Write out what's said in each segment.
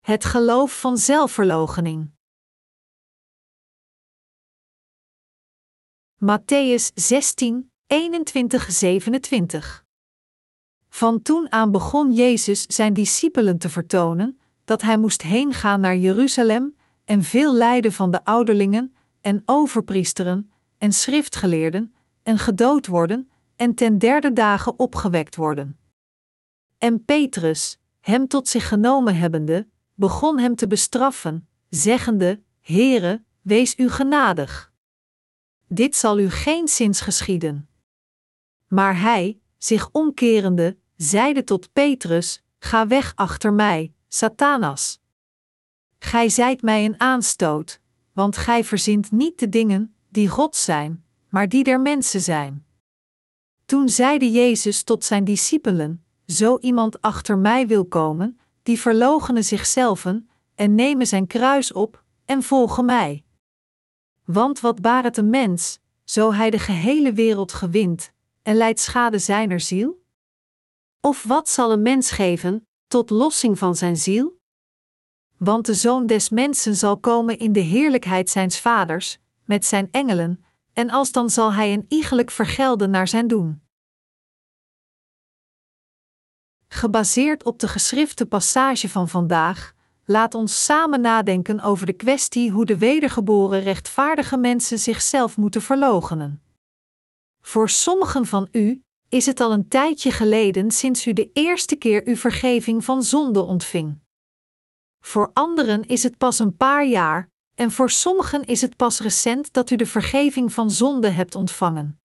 Het geloof van zelfverloochening. Matthäus 16, 21, 27. Van toen aan begon Jezus zijn discipelen te vertonen dat hij moest heengaan naar Jeruzalem en veel lijden van de ouderlingen en overpriesteren en schriftgeleerden en gedood worden en ten derde dagen opgewekt worden. En Petrus, hem tot zich genomen hebbende, begon hem te bestraffen, zeggende: Heere, wees u genadig. Dit zal u geen zins geschieden. Maar hij, zich omkerende, zeide tot Petrus: Ga weg achter mij, Satanas. Gij zijt mij een aanstoot, want gij verzint niet de dingen die God zijn, maar die der mensen zijn. Toen zeide Jezus tot zijn discipelen: Zo iemand achter mij wil komen, die verloochenen zichzelf en nemen zijn kruis op en volgen mij. Want wat baart een mens, zo hij de gehele wereld gewint en leidt schade zijner ziel? Of wat zal een mens geven tot lossing van zijn ziel? Want de zoon des mensen zal komen in de heerlijkheid zijns vaders, met zijn engelen, en alsdan zal hij een iegelijk vergelden naar zijn doen. Gebaseerd op de geschrifte passage van vandaag, laat ons samen nadenken over de kwestie hoe de wedergeboren rechtvaardige mensen zichzelf moeten verloochenen. Voor sommigen van u is het al een tijdje geleden sinds u de eerste keer uw vergeving van zonde ontving. Voor anderen is het pas een paar jaar, en voor sommigen is het pas recent dat u de vergeving van zonde hebt ontvangen.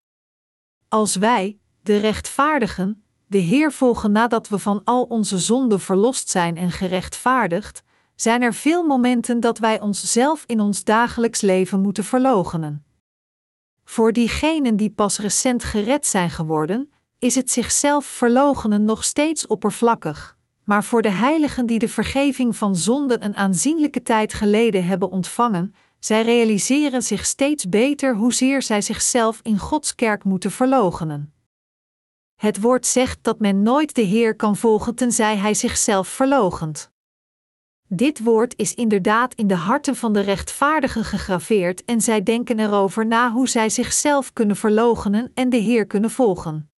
Als wij, de rechtvaardigen, de Heer volgen nadat we van al onze zonden verlost zijn en gerechtvaardigd, zijn er veel momenten dat wij onszelf in ons dagelijks leven moeten verloochenen. Voor diegenen die pas recent gered zijn geworden, is het zichzelf verloochenen nog steeds oppervlakkig, maar voor de heiligen die de vergeving van zonden een aanzienlijke tijd geleden hebben ontvangen, zij realiseren zich steeds beter hoezeer zij zichzelf in Gods kerk moeten verloochenen. Het woord zegt dat men nooit de Heer kan volgen tenzij hij zichzelf verloochent. Dit woord is inderdaad in de harten van de rechtvaardigen gegraveerd en zij denken erover na hoe zij zichzelf kunnen verloochenen en de Heer kunnen volgen.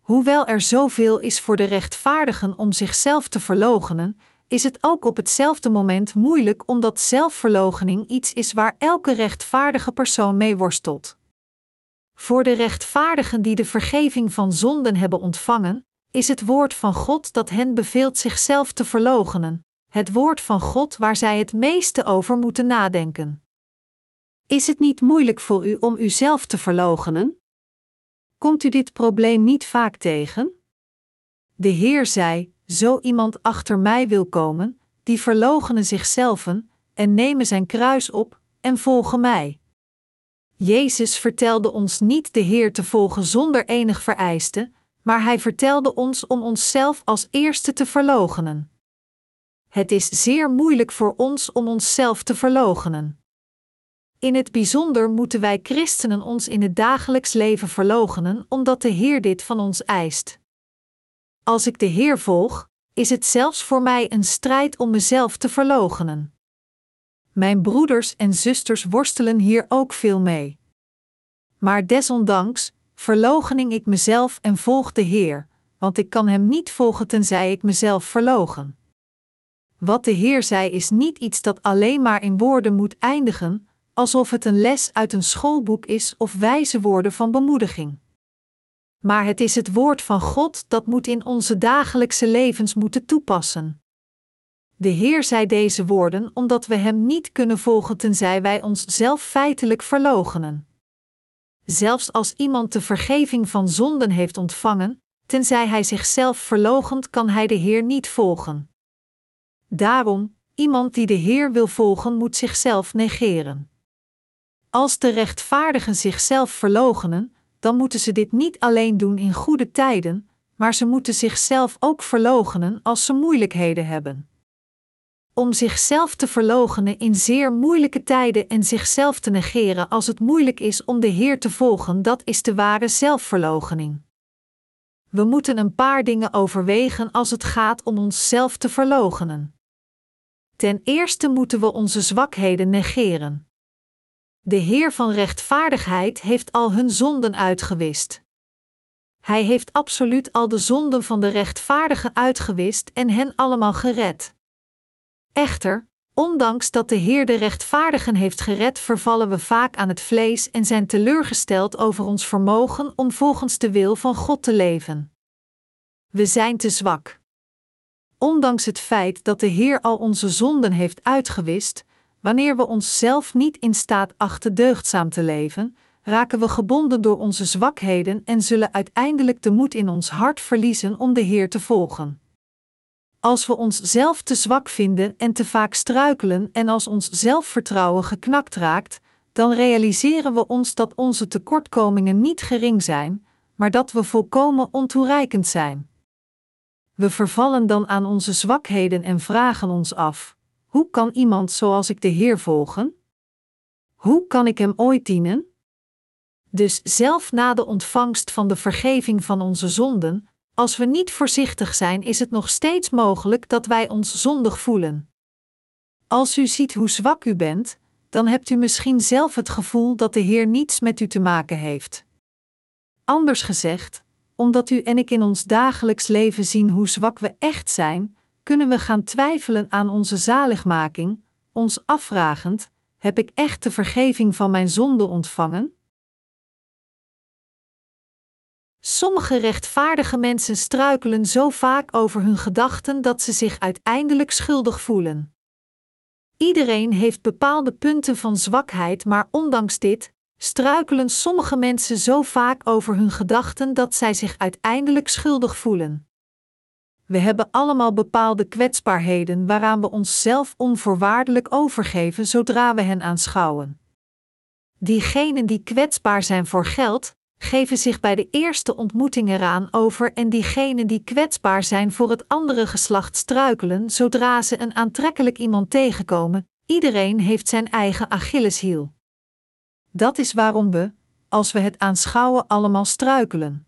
Hoewel er zoveel is voor de rechtvaardigen om zichzelf te verloochenen, is het ook op hetzelfde moment moeilijk omdat zelfverloochening iets is waar elke rechtvaardige persoon mee worstelt. Voor de rechtvaardigen die de vergeving van zonden hebben ontvangen, is het woord van God dat hen beveelt zichzelf te verloochenen, het woord van God waar zij het meeste over moeten nadenken. Is het niet moeilijk voor u om uzelf te verloochenen? Komt u dit probleem niet vaak tegen? De Heer zei: Zo iemand achter mij wil komen, die verloochenen zichzelf en nemen zijn kruis op en volgen mij. Jezus vertelde ons niet de Heer te volgen zonder enig vereiste, maar hij vertelde ons om onszelf als eerste te verloochenen. Het is zeer moeilijk voor ons om onszelf te verloochenen. In het bijzonder moeten wij christenen ons in het dagelijks leven verloochenen, omdat de Heer dit van ons eist. Als ik de Heer volg, is het zelfs voor mij een strijd om mezelf te verloochenen. Mijn broeders en zusters worstelen hier ook veel mee. Maar desondanks verloochening ik mezelf en volg de Heer, want ik kan Hem niet volgen tenzij ik mezelf verloochen. Wat de Heer zei is niet iets dat alleen maar in woorden moet eindigen, alsof het een les uit een schoolboek is of wijze woorden van bemoediging. Maar het is het woord van God dat moet in onze dagelijkse levens moeten toepassen. De Heer zei deze woorden omdat we Hem niet kunnen volgen tenzij wij onszelf feitelijk verloochenen. Zelfs als iemand de vergeving van zonden heeft ontvangen, tenzij hij zichzelf verloochent, kan hij de Heer niet volgen. Daarom, iemand die de Heer wil volgen, moet zichzelf negeren. Als de rechtvaardigen zichzelf verloochenen, dan moeten ze dit niet alleen doen in goede tijden, maar ze moeten zichzelf ook verloochenen als ze moeilijkheden hebben. Om zichzelf te verloochenen in zeer moeilijke tijden en zichzelf te negeren als het moeilijk is om de Heer te volgen, dat is de ware zelfverloochening. We moeten een paar dingen overwegen als het gaat om onszelf te verloochenen. Ten eerste moeten we onze zwakheden negeren. De Heer van rechtvaardigheid heeft al hun zonden uitgewist. Hij heeft absoluut al de zonden van de rechtvaardigen uitgewist en hen allemaal gered. Echter, ondanks dat de Heer de rechtvaardigen heeft gered, vervallen we vaak aan het vlees en zijn teleurgesteld over ons vermogen om volgens de wil van God te leven. We zijn te zwak. Ondanks het feit dat de Heer al onze zonden heeft uitgewist, wanneer we onszelf niet in staat achten deugdzaam te leven, raken we gebonden door onze zwakheden en zullen uiteindelijk de moed in ons hart verliezen om de Heer te volgen. Als we onszelf te zwak vinden en te vaak struikelen en als ons zelfvertrouwen geknakt raakt, dan realiseren we ons dat onze tekortkomingen niet gering zijn, maar dat we volkomen ontoereikend zijn. We vervallen dan aan onze zwakheden en vragen ons af: hoe kan iemand zoals ik de Heer volgen? Hoe kan ik Hem ooit dienen? Dus zelf na de ontvangst van de vergeving van onze zonden, als we niet voorzichtig zijn, is het nog steeds mogelijk dat wij ons zondig voelen. Als u ziet hoe zwak u bent, dan hebt u misschien zelf het gevoel dat de Heer niets met u te maken heeft. Anders gezegd, omdat u en ik in ons dagelijks leven zien hoe zwak we echt zijn, kunnen we gaan twijfelen aan onze zaligmaking, ons afvragend: heb ik echt de vergeving van mijn zonde ontvangen? Sommige rechtvaardige mensen struikelen zo vaak over hun gedachten dat ze zich uiteindelijk schuldig voelen. Iedereen heeft bepaalde punten van zwakheid, maar ondanks dit struikelen sommige mensen zo vaak over hun gedachten dat zij zich uiteindelijk schuldig voelen. We hebben allemaal bepaalde kwetsbaarheden waaraan we onszelf onvoorwaardelijk overgeven zodra we hen aanschouwen. Diegenen die kwetsbaar zijn voor geld, geven zich bij de eerste ontmoeting eraan over en diegenen die kwetsbaar zijn voor het andere geslacht struikelen zodra ze een aantrekkelijk iemand tegenkomen. Iedereen heeft zijn eigen Achilleshiel. Dat is waarom we, als we het aanschouwen, allemaal struikelen.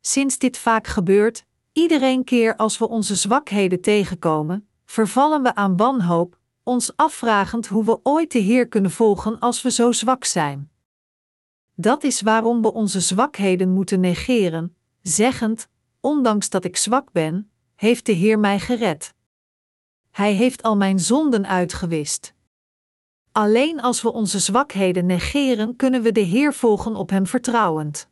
Sinds dit vaak gebeurt, iedereen keer als we onze zwakheden tegenkomen, vervallen we aan wanhoop, ons afvragend hoe we ooit de Heer kunnen volgen als we zo zwak zijn. Dat is waarom we onze zwakheden moeten negeren, zeggend: Ondanks dat ik zwak ben, heeft de Heer mij gered. Hij heeft al mijn zonden uitgewist. Alleen als we onze zwakheden negeren, kunnen we de Heer volgen op Hem vertrouwend.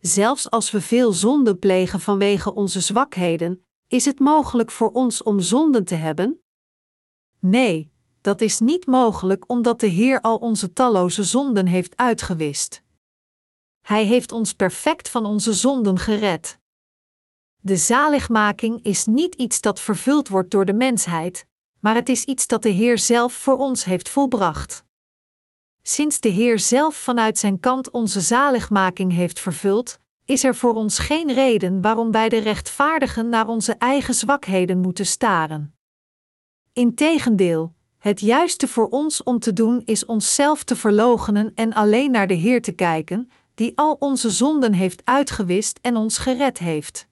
Zelfs als we veel zonde plegen vanwege onze zwakheden, is het mogelijk voor ons om zonden te hebben? Nee, dat is niet mogelijk omdat de Heer al onze talloze zonden heeft uitgewist. Hij heeft ons perfect van onze zonden gered. De zaligmaking is niet iets dat vervuld wordt door de mensheid, maar het is iets dat de Heer zelf voor ons heeft volbracht. Sinds de Heer zelf vanuit zijn kant onze zaligmaking heeft vervuld, is er voor ons geen reden waarom wij de rechtvaardigen naar onze eigen zwakheden moeten staren. Integendeel, het juiste voor ons om te doen is onszelf te verloochenen en alleen naar de Heer te kijken, die al onze zonden heeft uitgewist en ons gered heeft.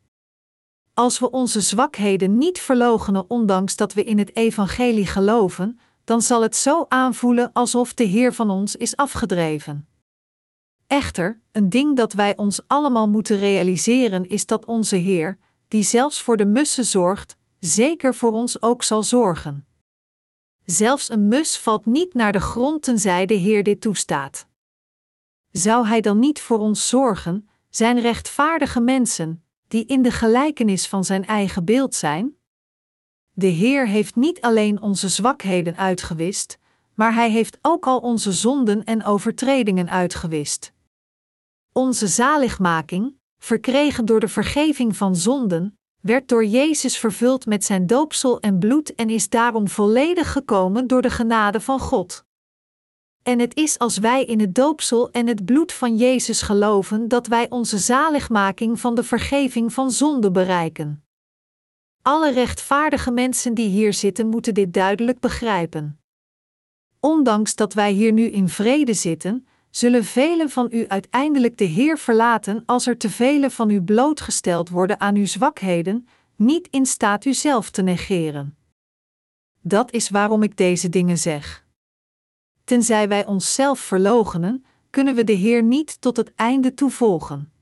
Als we onze zwakheden niet verloochenen ondanks dat we in het evangelie geloven, dan zal het zo aanvoelen alsof de Heer van ons is afgedreven. Echter, een ding dat wij ons allemaal moeten realiseren is dat onze Heer, die zelfs voor de mussen zorgt, zeker voor ons ook zal zorgen. Zelfs een mus valt niet naar de grond tenzij de Heer dit toestaat. Zou Hij dan niet voor ons zorgen, zijn rechtvaardige mensen, die in de gelijkenis van Zijn eigen beeld zijn? De Heer heeft niet alleen onze zwakheden uitgewist, maar Hij heeft ook al onze zonden en overtredingen uitgewist. Onze zaligmaking, verkregen door de vergeving van zonden, werd door Jezus vervuld met zijn doopsel en bloed en is daarom volledig gekomen door de genade van God. En het is als wij in het doopsel en het bloed van Jezus geloven dat wij onze zaligmaking van de vergeving van zonde bereiken. Alle rechtvaardige mensen die hier zitten moeten dit duidelijk begrijpen. Ondanks dat wij hier nu in vrede zitten, zullen velen van u uiteindelijk de Heer verlaten als er te vele van u blootgesteld worden aan uw zwakheden, niet in staat uzelf te negeren. Dat is waarom ik deze dingen zeg. Tenzij wij onszelf verloochenen, kunnen we de Heer niet tot het einde toevolgen.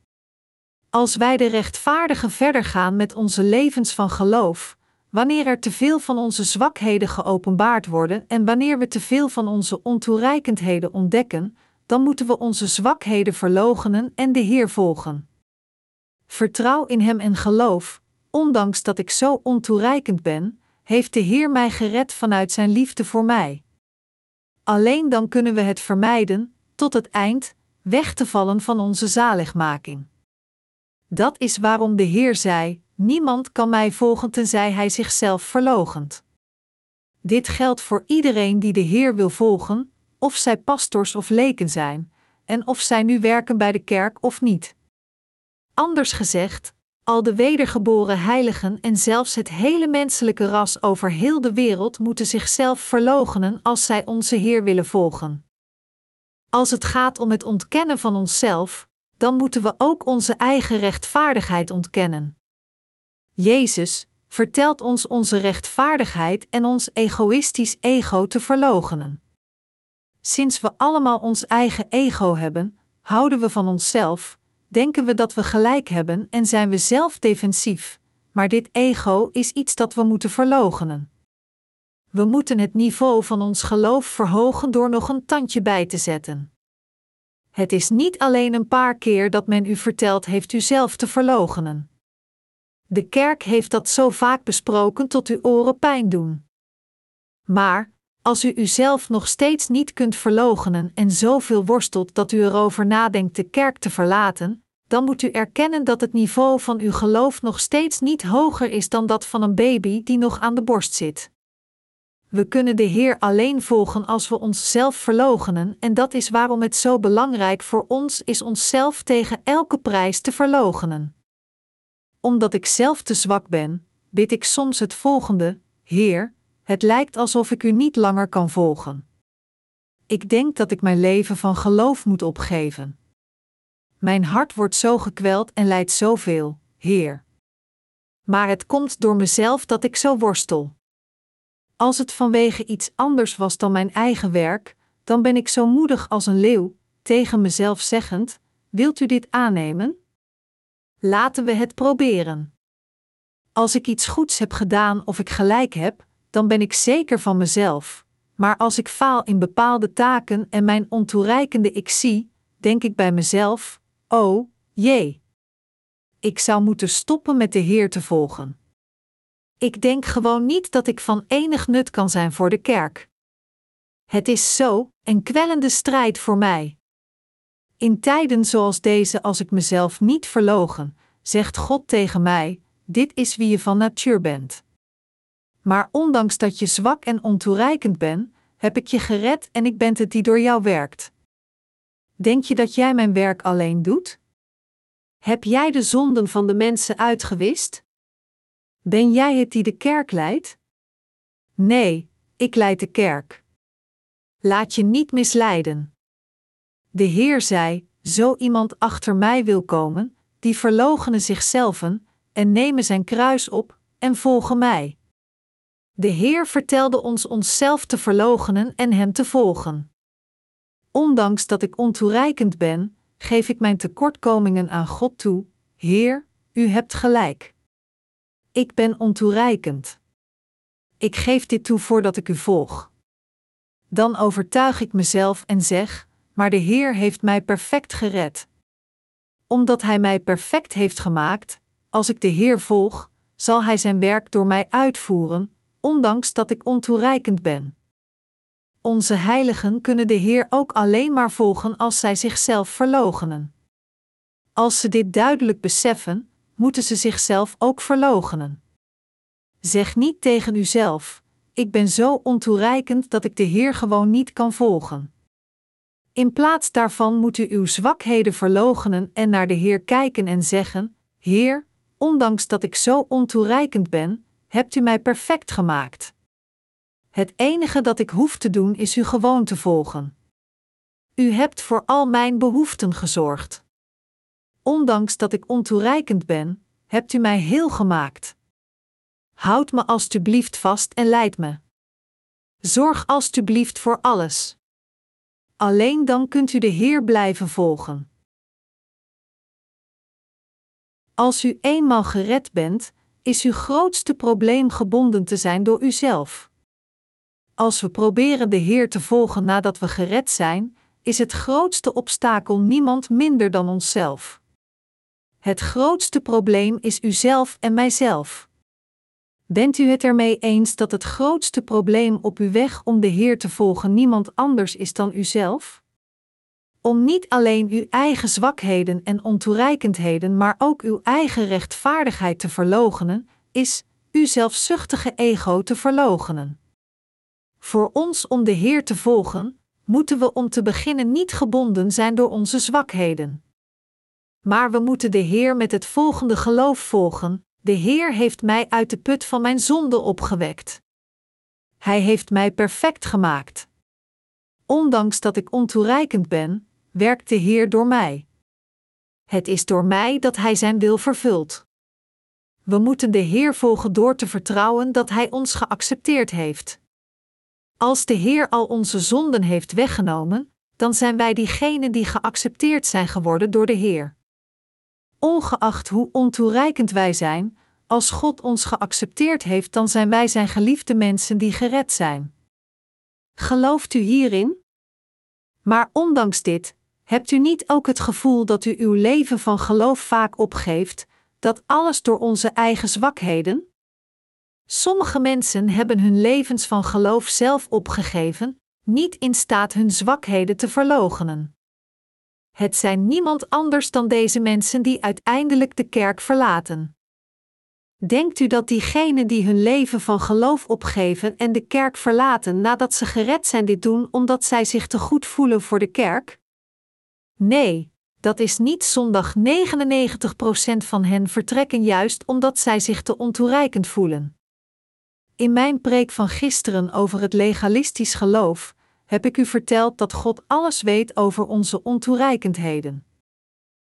Als wij de rechtvaardigen verder gaan met onze levens van geloof, wanneer er te veel van onze zwakheden geopenbaard worden en wanneer we te veel van onze ontoereikendheden ontdekken, dan moeten we onze zwakheden verloochenen en de Heer volgen. Vertrouw in Hem en geloof, ondanks dat ik zo ontoereikend ben, heeft de Heer mij gered vanuit Zijn liefde voor mij. Alleen dan kunnen we het vermijden, tot het eind, weg te vallen van onze zaligmaking. Dat is waarom de Heer zei: Niemand kan mij volgen tenzij hij zichzelf verloochent. Dit geldt voor iedereen die de Heer wil volgen, of zij pastors of leken zijn, en of zij nu werken bij de kerk of niet. Anders gezegd, al de wedergeboren heiligen en zelfs het hele menselijke ras over heel de wereld moeten zichzelf verloochenen als zij onze Heer willen volgen. Als het gaat om het ontkennen van onszelf, dan moeten we ook onze eigen rechtvaardigheid ontkennen. Jezus vertelt ons onze rechtvaardigheid en ons egoïstisch ego te verloochenen. Sinds we allemaal ons eigen ego hebben, houden we van onszelf, denken we dat we gelijk hebben en zijn we zelf defensief, maar dit ego is iets dat we moeten verloochenen. We moeten het niveau van ons geloof verhogen door nog een tandje bij te zetten. Het is niet alleen een paar keer dat men u vertelt heeft u zelf te verloochenen. De kerk heeft dat zo vaak besproken tot uw oren pijn doen. Maar, als u uzelf nog steeds niet kunt verloochenen en zoveel worstelt dat u erover nadenkt de kerk te verlaten, dan moet u erkennen dat het niveau van uw geloof nog steeds niet hoger is dan dat van een baby die nog aan de borst zit. We kunnen de Heer alleen volgen als we onszelf verloochenen, en dat is waarom het zo belangrijk voor ons is onszelf tegen elke prijs te verloochenen. Omdat ik zelf te zwak ben, bid ik soms het volgende: Heer, het lijkt alsof ik u niet langer kan volgen. Ik denk dat ik mijn leven van geloof moet opgeven. Mijn hart wordt zo gekweld en lijdt zoveel, Heer. Maar het komt door mezelf dat ik zo worstel. Als het vanwege iets anders was dan mijn eigen werk, dan ben ik zo moedig als een leeuw, tegen mezelf zeggend: Wilt u dit aannemen? Laten we het proberen. Als ik iets goeds heb gedaan of ik gelijk heb, dan ben ik zeker van mezelf. Maar als ik faal in bepaalde taken en mijn ontoereikende ik zie, denk ik bij mezelf: Oh, jee. Ik zou moeten stoppen met de Heer te volgen. Ik denk gewoon niet dat ik van enig nut kan zijn voor de kerk. Het is zo een kwellende strijd voor mij. In tijden zoals deze, als ik mezelf niet verlogen, zegt God tegen mij: Dit is wie je van natuur bent. Maar ondanks dat je zwak en ontoereikend bent, heb ik je gered en ik ben het die door jou werkt. Denk je dat jij mijn werk alleen doet? Heb jij de zonden van de mensen uitgewist? Ben jij het die de kerk leidt? Nee, ik leid de kerk. Laat je niet misleiden. De Heer zei: Zo iemand achter mij wil komen, die verloochenen zichzelf en nemen zijn kruis op en volgen mij. De Heer vertelde ons onszelf te verloochenen en Hem te volgen. Ondanks dat ik ontoereikend ben, geef ik mijn tekortkomingen aan God toe. Heer, U hebt gelijk. Ik ben ontoereikend. Ik geef dit toe voordat ik U volg. Dan overtuig ik mezelf en zeg: Maar de Heer heeft mij perfect gered. Omdat Hij mij perfect heeft gemaakt, als ik de Heer volg, zal Hij Zijn werk door mij uitvoeren, ondanks dat ik ontoereikend ben. Onze heiligen kunnen de Heer ook alleen maar volgen als zij zichzelf verloochenen. Als ze dit duidelijk beseffen, moeten ze zichzelf ook verloochenen. Zeg niet tegen uzelf: Ik ben zo ontoereikend dat ik de Heer gewoon niet kan volgen. In plaats daarvan moet u uw zwakheden verloochenen en naar de Heer kijken en zeggen: Heer, ondanks dat ik zo ontoereikend ben, hebt u mij perfect gemaakt. Het enige dat ik hoef te doen is u gewoon te volgen. U hebt voor al mijn behoeften gezorgd. Ondanks dat ik ontoereikend ben, hebt u mij heel gemaakt. Houd me alstublieft vast en leid me. Zorg alstublieft voor alles. Alleen dan kunt u de Heer blijven volgen. Als u eenmaal gered bent, is uw grootste probleem gebonden te zijn door uzelf. Als we proberen de Heer te volgen nadat we gered zijn, is het grootste obstakel niemand minder dan onszelf. Het grootste probleem is uzelf en mijzelf. Bent u het ermee eens dat het grootste probleem op uw weg om de Heer te volgen niemand anders is dan uzelf? Om niet alleen uw eigen zwakheden en ontoereikendheden, maar ook uw eigen rechtvaardigheid te verloochenen, is uw zelfzuchtige ego te verloochenen. Voor ons om de Heer te volgen, moeten we om te beginnen niet gebonden zijn door onze zwakheden. Maar we moeten de Heer met het volgende geloof volgen: De Heer heeft mij uit de put van mijn zonde opgewekt. Hij heeft mij perfect gemaakt. Ondanks dat ik ontoereikend ben, werkt de Heer door mij. Het is door mij dat Hij zijn wil vervult. We moeten de Heer volgen door te vertrouwen dat Hij ons geaccepteerd heeft. Als de Heer al onze zonden heeft weggenomen, dan zijn wij diegenen die geaccepteerd zijn geworden door de Heer. Ongeacht hoe ontoereikend wij zijn, als God ons geaccepteerd heeft, dan zijn wij zijn geliefde mensen die gered zijn. Gelooft u hierin? Maar ondanks dit, hebt u niet ook het gevoel dat u uw leven van geloof vaak opgeeft, dat alles door onze eigen zwakheden? Sommige mensen hebben hun levens van geloof zelf opgegeven, niet in staat hun zwakheden te verloochenen. Het zijn niemand anders dan deze mensen die uiteindelijk de kerk verlaten. Denkt u dat diegenen die hun leven van geloof opgeven en de kerk verlaten nadat ze gered zijn dit doen omdat zij zich te goed voelen voor de kerk? Nee, dat is niet zondag 99% van hen vertrekken juist omdat zij zich te ontoereikend voelen. In mijn preek van gisteren over het legalistisch geloof heb ik u verteld dat God alles weet over onze ontoereikendheden.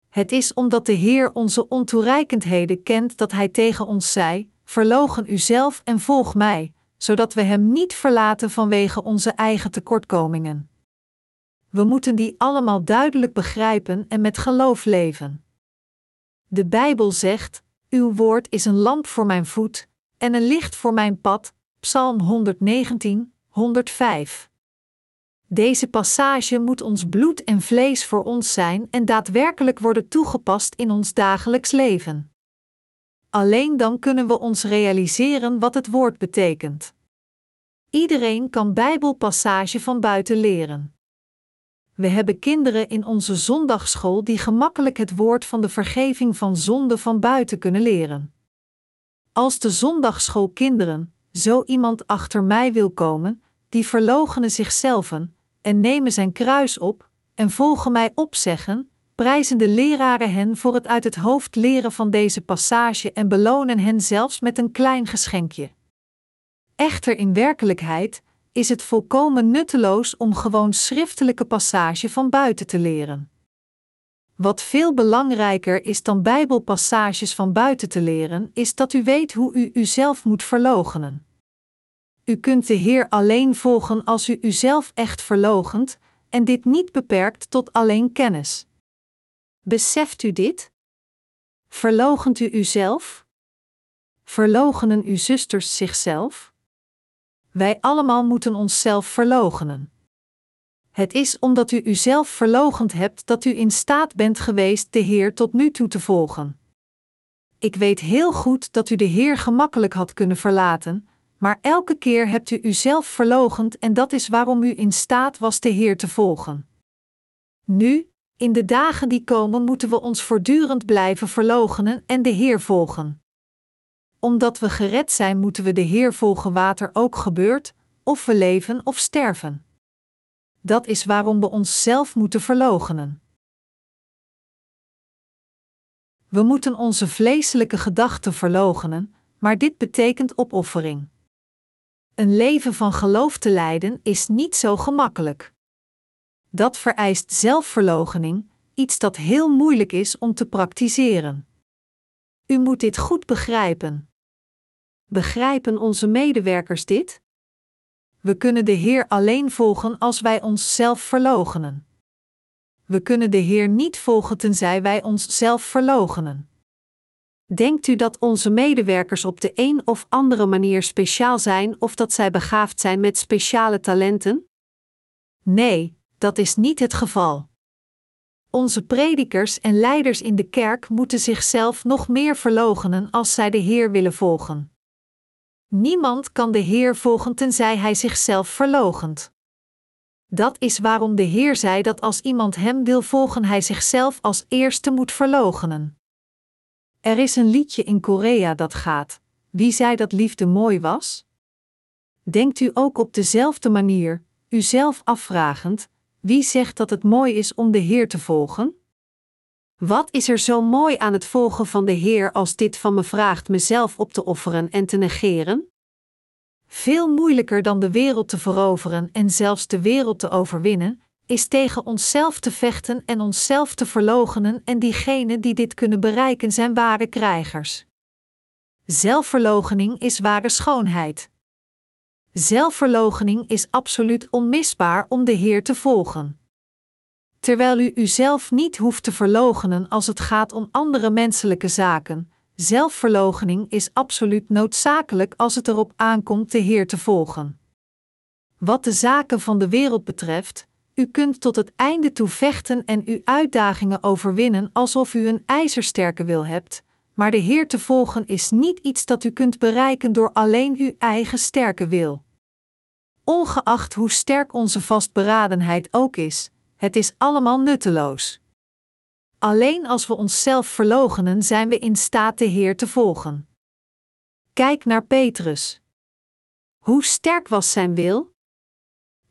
Het is omdat de Heer onze ontoereikendheden kent dat Hij tegen ons zei: Verlogen uzelf en volg mij, zodat we Hem niet verlaten vanwege onze eigen tekortkomingen. We moeten die allemaal duidelijk begrijpen en met geloof leven. De Bijbel zegt: Uw woord is een lamp voor mijn voet en een licht voor mijn pad. Psalm 119, 105. Deze passage moet ons bloed en vlees voor ons zijn en daadwerkelijk worden toegepast in ons dagelijks leven. Alleen dan kunnen we ons realiseren wat het woord betekent. Iedereen kan Bijbelpassage van buiten leren. We hebben kinderen in onze zondagschool die gemakkelijk het woord van de vergeving van zonde van buiten kunnen leren. Als de zondagschoolkinderen, zo iemand achter mij wil komen, die verloochenen zichzelf en nemen zijn kruis op en volgen mij opzeggen, prijzen de leraren hen voor het uit het hoofd leren van deze passage en belonen hen zelfs met een klein geschenkje. Echter in werkelijkheid is het volkomen nutteloos om gewoon schriftelijke passage van buiten te leren. Wat veel belangrijker is dan Bijbelpassages van buiten te leren, is dat u weet hoe u uzelf moet verloochenen. U kunt de Heer alleen volgen als u uzelf echt verloochent, en dit niet beperkt tot alleen kennis. Beseft u dit? Verloochent u uzelf? Verloochenen uw zusters zichzelf? Wij allemaal moeten onszelf verloochenen. Het is omdat u uzelf verloochend hebt dat u in staat bent geweest de Heer tot nu toe te volgen. Ik weet heel goed dat u de Heer gemakkelijk had kunnen verlaten, maar elke keer hebt u uzelf verloochend en dat is waarom u in staat was de Heer te volgen. Nu, in de dagen die komen, moeten we ons voortdurend blijven verloochenen en de Heer volgen. Omdat we gered zijn, moeten we de Heer volgen, wat er ook gebeurt, of we leven of sterven. Dat is waarom we onszelf moeten verloochenen. We moeten onze vleeselijke gedachten verloochenen, maar dit betekent opoffering. Een leven van geloof te leiden is niet zo gemakkelijk. Dat vereist zelfverloochening, iets dat heel moeilijk is om te praktiseren. U moet dit goed begrijpen. Begrijpen onze medewerkers dit? We kunnen de Heer alleen volgen als wij onszelf verloochenen. We kunnen de Heer niet volgen tenzij wij onszelf verloochenen. Denkt u dat onze medewerkers op de een of andere manier speciaal zijn of dat zij begaafd zijn met speciale talenten? Nee, dat is niet het geval. Onze predikers en leiders in de kerk moeten zichzelf nog meer verloochenen als zij de Heer willen volgen. Niemand kan de Heer volgen tenzij hij zichzelf verloochent. Dat is waarom de Heer zei dat als iemand Hem wil volgen, hij zichzelf als eerste moet verloochenen. Er is een liedje in Korea dat gaat: Wie zei dat liefde mooi was? Denkt u ook op dezelfde manier, uzelf afvragend: Wie zegt dat het mooi is om de Heer te volgen? Wat is er zo mooi aan het volgen van de Heer als dit van me vraagt mezelf op te offeren en te negeren? Veel moeilijker dan de wereld te veroveren en zelfs de wereld te overwinnen, is tegen onszelf te vechten en onszelf te verloochenen en diegenen die dit kunnen bereiken zijn ware krijgers. Zelfverloochening is ware schoonheid. Zelfverloochening is absoluut onmisbaar om de Heer te volgen. Terwijl u uzelf niet hoeft te verloochenen als het gaat om andere menselijke zaken, zelfverloochening is absoluut noodzakelijk als het erop aankomt de Heer te volgen. Wat de zaken van de wereld betreft, u kunt tot het einde toe vechten en uw uitdagingen overwinnen alsof u een ijzersterke wil hebt, maar de Heer te volgen is niet iets dat u kunt bereiken door alleen uw eigen sterke wil. Ongeacht hoe sterk onze vastberadenheid ook is, het is allemaal nutteloos. Alleen als we onszelf verloochenen zijn we in staat de Heer te volgen. Kijk naar Petrus. Hoe sterk was zijn wil?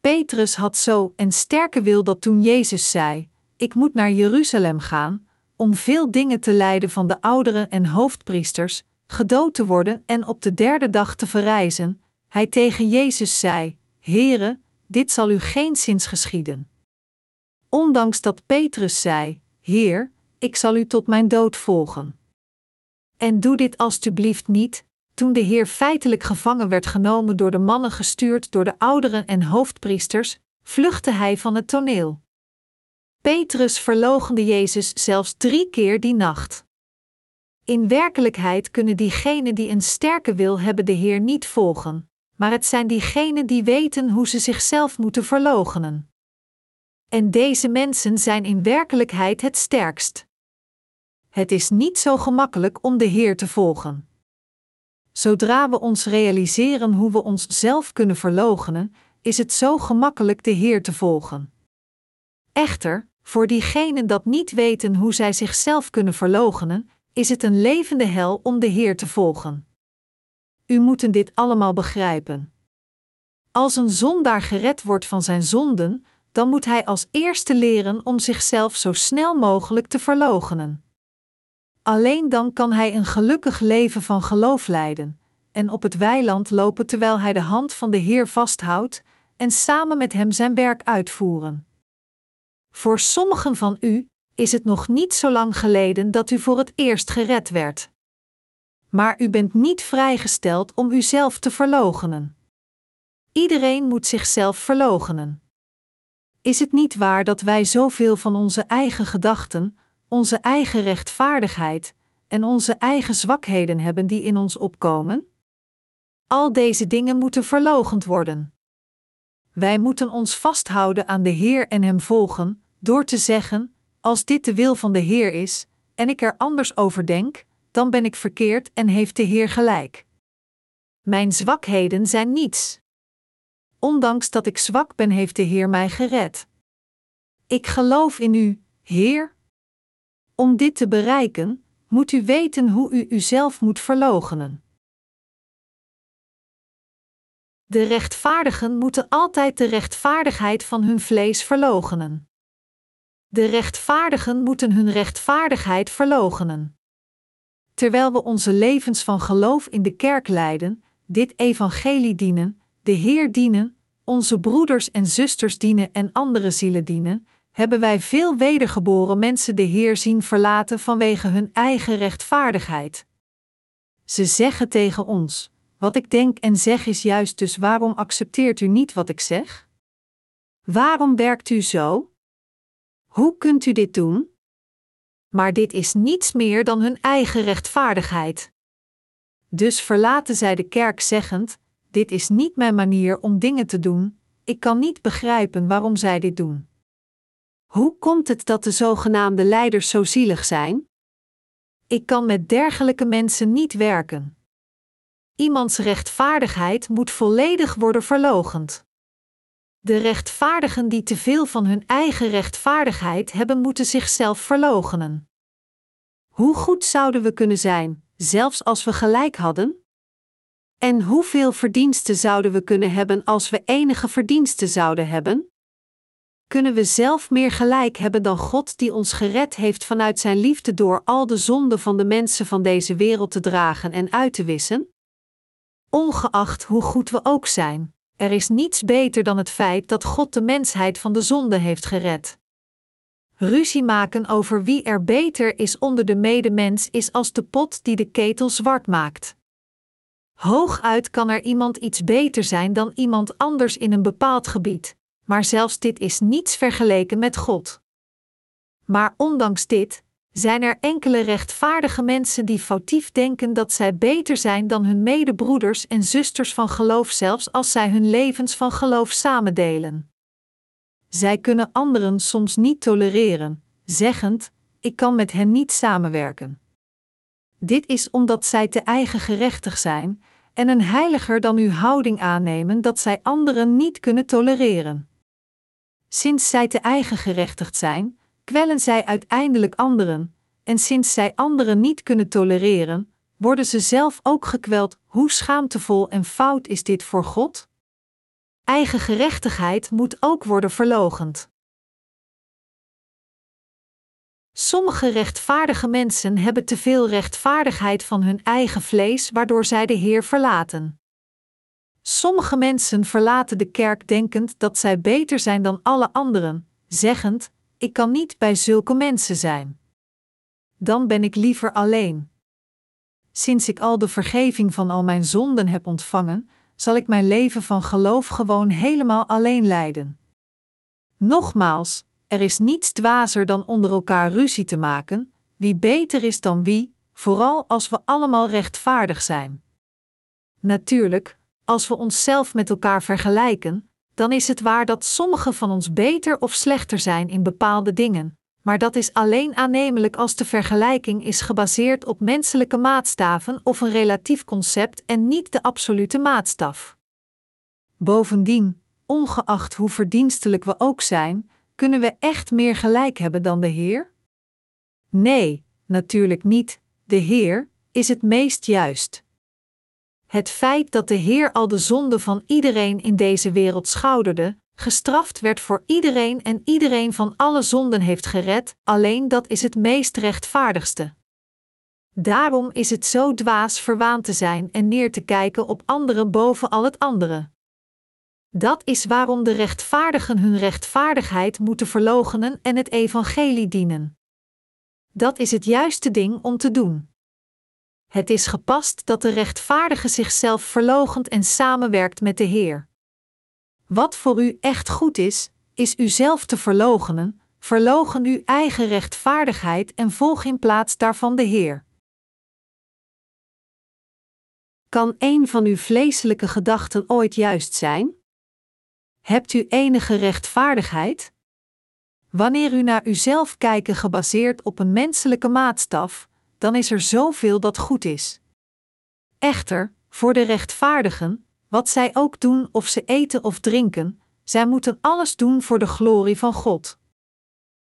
Petrus had zo een sterke wil dat toen Jezus zei: Ik moet naar Jeruzalem gaan, om veel dingen te lijden van de ouderen en hoofdpriesters, gedood te worden en op de derde dag te verrijzen, hij tegen Jezus zei: Heere, dit zal u geen zins geschieden. Ondanks dat Petrus zei: Heer, ik zal u tot mijn dood volgen. En doe dit alstublieft niet, toen de Heer feitelijk gevangen werd genomen door de mannen gestuurd door de ouderen en hoofdpriesters, vluchtte hij van het toneel. Petrus verloochende Jezus zelfs drie keer die nacht. In werkelijkheid kunnen diegenen die een sterke wil hebben de Heer niet volgen, maar het zijn diegenen die weten hoe ze zichzelf moeten verloochenen. En deze mensen zijn in werkelijkheid het sterkst. Het is niet zo gemakkelijk om de Heer te volgen. Zodra we ons realiseren hoe we onszelf kunnen verloochenen, is het zo gemakkelijk de Heer te volgen. Echter, voor diegenen dat niet weten hoe zij zichzelf kunnen verloochenen, is het een levende hel om de Heer te volgen. U moeten dit allemaal begrijpen. Als een zondaar gered wordt van zijn zonden, dan moet hij als eerste leren om zichzelf zo snel mogelijk te verloochenen. Alleen dan kan hij een gelukkig leven van geloof leiden en op het weiland lopen terwijl hij de hand van de Heer vasthoudt en samen met hem zijn werk uitvoeren. Voor sommigen van u is het nog niet zo lang geleden dat u voor het eerst gered werd. Maar u bent niet vrijgesteld om uzelf te verloochenen. Iedereen moet zichzelf verloochenen. Is het niet waar dat wij zoveel van onze eigen gedachten, onze eigen rechtvaardigheid en onze eigen zwakheden hebben die in ons opkomen? Al deze dingen moeten verloochend worden. Wij moeten ons vasthouden aan de Heer en Hem volgen, door te zeggen: Als dit de wil van de Heer is, en ik er anders over denk, dan ben ik verkeerd en heeft de Heer gelijk. Mijn zwakheden zijn niets. Ondanks dat ik zwak ben, heeft de Heer mij gered. Ik geloof in U, Heer. Om dit te bereiken, moet u weten hoe u uzelf moet verloochenen. De rechtvaardigen moeten altijd de rechtvaardigheid van hun vlees verloochenen. De rechtvaardigen moeten hun rechtvaardigheid verloochenen. Terwijl we onze levens van geloof in de kerk leiden, dit evangelie dienen, de Heer dienen, onze broeders en zusters dienen en andere zielen dienen, hebben wij veel wedergeboren mensen de Heer zien verlaten vanwege hun eigen rechtvaardigheid. Ze zeggen tegen ons: Wat ik denk en zeg is juist, dus waarom accepteert u niet wat ik zeg? Waarom werkt u zo? Hoe kunt u dit doen? Maar dit is niets meer dan hun eigen rechtvaardigheid. Dus verlaten zij de kerk zeggend: Dit is niet mijn manier om dingen te doen, ik kan niet begrijpen waarom zij dit doen. Hoe komt het dat de zogenaamde leiders zo zielig zijn? Ik kan met dergelijke mensen niet werken. Iemands rechtvaardigheid moet volledig worden verlogend. De rechtvaardigen die te veel van hun eigen rechtvaardigheid hebben, moeten zichzelf verloochenen. Hoe goed zouden we kunnen zijn, zelfs als we gelijk hadden? En hoeveel verdiensten zouden we kunnen hebben als we enige verdiensten zouden hebben? Kunnen we zelf meer gelijk hebben dan God die ons gered heeft vanuit Zijn liefde door al de zonden van de mensen van deze wereld te dragen en uit te wissen? Ongeacht hoe goed we ook zijn, er is niets beter dan het feit dat God de mensheid van de zonde heeft gered. Ruzie maken over wie er beter is onder de medemens is als de pot die de ketel zwart maakt. Hooguit kan er iemand iets beter zijn dan iemand anders in een bepaald gebied, maar zelfs dit is niets vergeleken met God. Maar ondanks dit, zijn er enkele rechtvaardige mensen die foutief denken dat zij beter zijn dan hun medebroeders en zusters van geloof, zelfs als zij hun levens van geloof samendelen. Zij kunnen anderen soms niet tolereren, zeggend: Ik kan met hen niet samenwerken. Dit is omdat zij te eigen gerechtig zijn en een heiliger dan uw houding aannemen dat zij anderen niet kunnen tolereren. Sinds zij te eigen gerechtigd zijn, kwellen zij uiteindelijk anderen, en sinds zij anderen niet kunnen tolereren, worden ze zelf ook gekweld. Hoe schaamtevol en fout is dit voor God? Eigen gerechtigheid moet ook worden verlogend. Sommige rechtvaardige mensen hebben te veel rechtvaardigheid van hun eigen vlees, waardoor zij de Heer verlaten. Sommige mensen verlaten de kerk denkend dat zij beter zijn dan alle anderen, zeggend: Ik kan niet bij zulke mensen zijn. Dan ben ik liever alleen. Sinds ik al de vergeving van al mijn zonden heb ontvangen, zal ik mijn leven van geloof gewoon helemaal alleen leiden. Nogmaals, er is niets dwazer dan onder elkaar ruzie te maken, wie beter is dan wie, vooral als we allemaal rechtvaardig zijn. Natuurlijk, als we onszelf met elkaar vergelijken, dan is het waar dat sommigen van ons beter of slechter zijn in bepaalde dingen, maar dat is alleen aannemelijk als de vergelijking is gebaseerd op menselijke maatstaven of een relatief concept en niet de absolute maatstaf. Bovendien, ongeacht hoe verdienstelijk we ook zijn, kunnen we echt meer gelijk hebben dan de Heer? Nee, natuurlijk niet, de Heer is het meest juist. Het feit dat de Heer al de zonde van iedereen in deze wereld schouderde, gestraft werd voor iedereen en iedereen van alle zonden heeft gered, alleen dat is het meest rechtvaardigste. Daarom is het zo dwaas verwaand te zijn en neer te kijken op anderen boven al het andere. Dat is waarom de rechtvaardigen hun rechtvaardigheid moeten verloochenen en het evangelie dienen. Dat is het juiste ding om te doen. Het is gepast dat de rechtvaardige zichzelf verloochent en samenwerkt met de Heer. Wat voor u echt goed is, is uzelf te verloochenen, verlogen uw eigen rechtvaardigheid en volg in plaats daarvan de Heer. Kan een van uw vleeselijke gedachten ooit juist zijn? Hebt u enige rechtvaardigheid? Wanneer u naar uzelf kijkt gebaseerd op een menselijke maatstaf, dan is er zoveel dat goed is. Echter, voor de rechtvaardigen, wat zij ook doen of ze eten of drinken, zij moeten alles doen voor de glorie van God.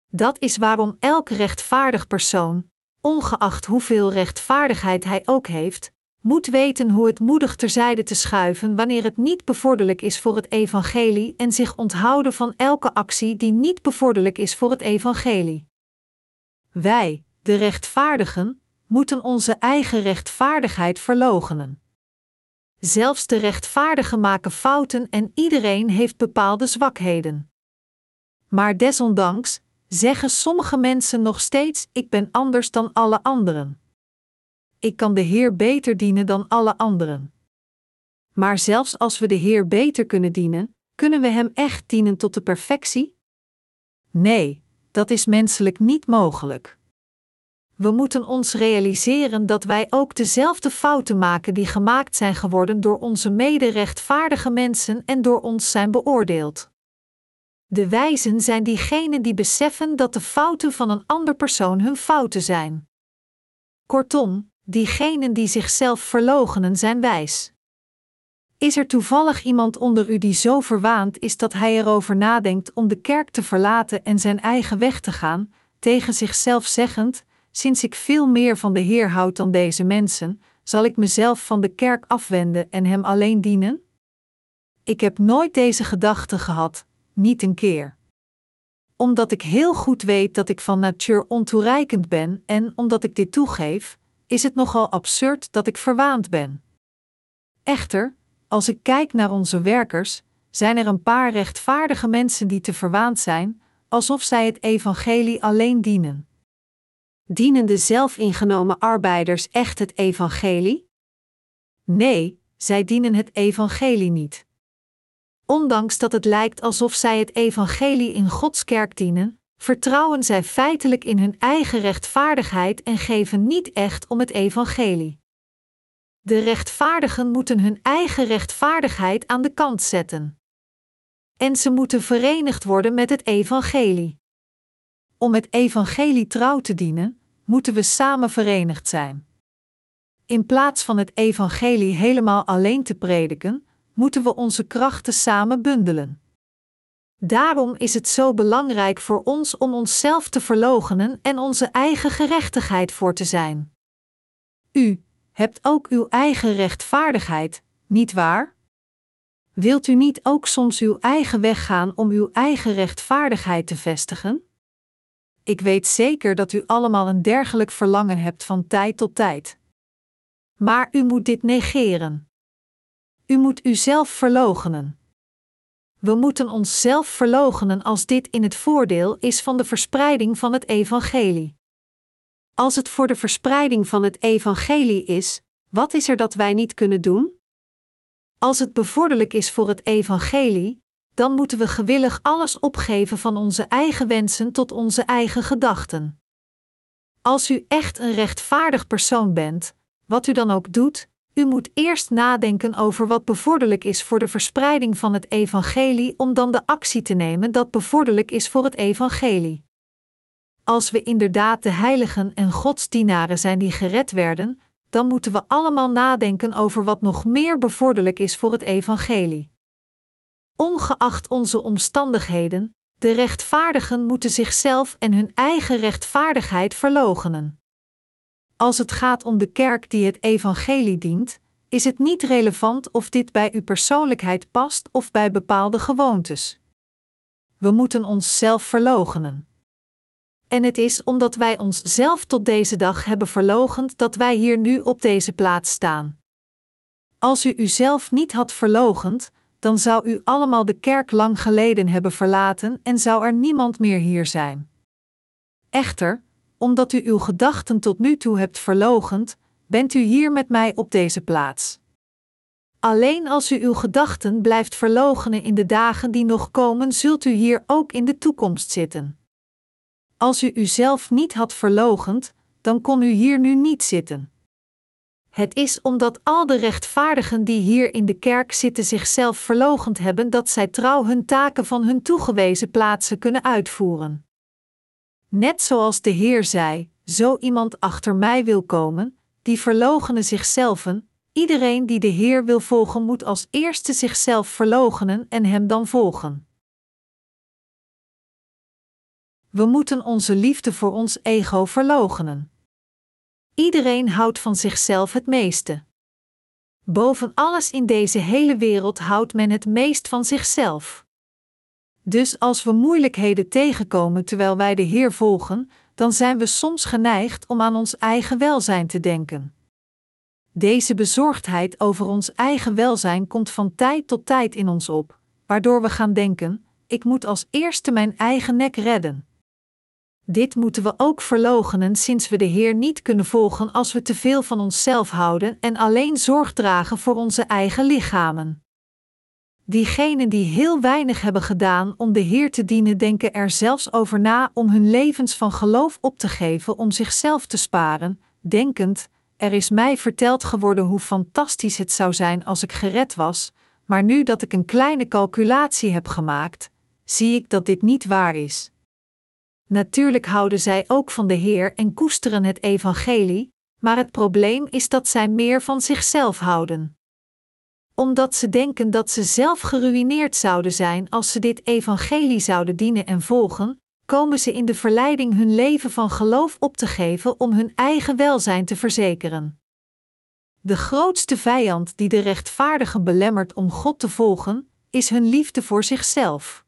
Dat is waarom elk rechtvaardig persoon, ongeacht hoeveel rechtvaardigheid hij ook heeft, moet weten hoe het moedig terzijde te schuiven wanneer het niet bevorderlijk is voor het evangelie en zich onthouden van elke actie die niet bevorderlijk is voor het evangelie. Wij, de rechtvaardigen, moeten onze eigen rechtvaardigheid verloochenen. Zelfs de rechtvaardigen maken fouten en iedereen heeft bepaalde zwakheden. Maar desondanks zeggen sommige mensen nog steeds: Ik ben anders dan alle anderen. Ik kan de Heer beter dienen dan alle anderen. Maar zelfs als we de Heer beter kunnen dienen, kunnen we Hem echt dienen tot de perfectie? Nee, dat is menselijk niet mogelijk. We moeten ons realiseren dat wij ook dezelfde fouten maken die gemaakt zijn geworden door onze mederechtvaardige mensen en door ons zijn beoordeeld. De wijzen zijn diegenen die beseffen dat de fouten van een ander persoon hun fouten zijn. Kortom, diegenen die zichzelf verloochenen zijn wijs. Is er toevallig iemand onder u die zo verwaand is dat hij erover nadenkt om de kerk te verlaten en zijn eigen weg te gaan, tegen zichzelf zeggend: Sinds ik veel meer van de Heer houd dan deze mensen, zal ik mezelf van de kerk afwenden en hem alleen dienen? Ik heb nooit deze gedachte gehad, niet een keer. Omdat ik heel goed weet dat ik van natuur ontoereikend ben en omdat ik dit toegeef, is het nogal absurd dat ik verwaand ben. Echter, als ik kijk naar onze werkers, zijn er een paar rechtvaardige mensen die te verwaand zijn, alsof zij het evangelie alleen dienen. Dienen de zelfingenomen arbeiders echt het evangelie? Nee, zij dienen het evangelie niet. Ondanks dat het lijkt alsof zij het evangelie in Gods kerk dienen, vertrouwen zij feitelijk in hun eigen rechtvaardigheid en geven niet echt om het evangelie. De rechtvaardigen moeten hun eigen rechtvaardigheid aan de kant zetten. En ze moeten verenigd worden met het evangelie. Om het evangelie trouw te dienen, moeten we samen verenigd zijn. In plaats van het evangelie helemaal alleen te prediken, moeten we onze krachten samen bundelen. Daarom is het zo belangrijk voor ons om onszelf te verloochenen en onze eigen gerechtigheid voor te zijn. U hebt ook uw eigen rechtvaardigheid, niet waar? Wilt u niet ook soms uw eigen weg gaan om uw eigen rechtvaardigheid te vestigen? Ik weet zeker dat u allemaal een dergelijk verlangen hebt van tijd tot tijd. Maar u moet dit negeren. U moet uzelf verloochenen. We moeten onszelf verloochenen als dit in het voordeel is van de verspreiding van het evangelie. Als het voor de verspreiding van het evangelie is, wat is er dat wij niet kunnen doen? Als het bevorderlijk is voor het evangelie, dan moeten we gewillig alles opgeven van onze eigen wensen tot onze eigen gedachten. Als u echt een rechtvaardig persoon bent, wat u dan ook doet, u moet eerst nadenken over wat bevorderlijk is voor de verspreiding van het evangelie om dan de actie te nemen dat bevorderlijk is voor het evangelie. Als we inderdaad de heiligen en godsdienaren zijn die gered werden, dan moeten we allemaal nadenken over wat nog meer bevorderlijk is voor het evangelie. Ongeacht onze omstandigheden, de rechtvaardigen moeten zichzelf en hun eigen rechtvaardigheid verloochenen. Als het gaat om de kerk die het evangelie dient, is het niet relevant of dit bij uw persoonlijkheid past of bij bepaalde gewoontes. We moeten onszelf verloochenen. En het is omdat wij onszelf tot deze dag hebben verloochend dat wij hier nu op deze plaats staan. Als u uzelf niet had verloochend, dan zou u allemaal de kerk lang geleden hebben verlaten en zou er niemand meer hier zijn. Echter, omdat u uw gedachten tot nu toe hebt verlogend, bent u hier met mij op deze plaats. Alleen als u uw gedachten blijft verloochenen in de dagen die nog komen, zult u hier ook in de toekomst zitten. Als u uzelf niet had verlogend, dan kon u hier nu niet zitten. Het is omdat al de rechtvaardigen die hier in de kerk zitten zichzelf verlogend hebben dat zij trouw hun taken van hun toegewezen plaatsen kunnen uitvoeren. Net zoals de Heer zei: Zo iemand achter mij wil komen, die verloochenen zichzelf. Iedereen die de Heer wil volgen, moet als eerste zichzelf verloochenen en hem dan volgen. We moeten onze liefde voor ons ego verloochenen. Iedereen houdt van zichzelf het meeste. Boven alles in deze hele wereld houdt men het meest van zichzelf. Dus als we moeilijkheden tegenkomen terwijl wij de Heer volgen, dan zijn we soms geneigd om aan ons eigen welzijn te denken. Deze bezorgdheid over ons eigen welzijn komt van tijd tot tijd in ons op, waardoor we gaan denken: ik moet als eerste mijn eigen nek redden. Dit moeten we ook verloochenen sinds we de Heer niet kunnen volgen als we te veel van onszelf houden en alleen zorg dragen voor onze eigen lichamen. Diegenen die heel weinig hebben gedaan om de Heer te dienen, denken er zelfs over na om hun levens van geloof op te geven om zichzelf te sparen, denkend: Er is mij verteld geworden hoe fantastisch het zou zijn als ik gered was, maar nu dat ik een kleine calculatie heb gemaakt, zie ik dat dit niet waar is. Natuurlijk houden zij ook van de Heer en koesteren het evangelie, maar het probleem is dat zij meer van zichzelf houden. Omdat ze denken dat ze zelf geruïneerd zouden zijn als ze dit evangelie zouden dienen en volgen, komen ze in de verleiding hun leven van geloof op te geven om hun eigen welzijn te verzekeren. De grootste vijand die de rechtvaardigen belemmert om God te volgen, is hun liefde voor zichzelf.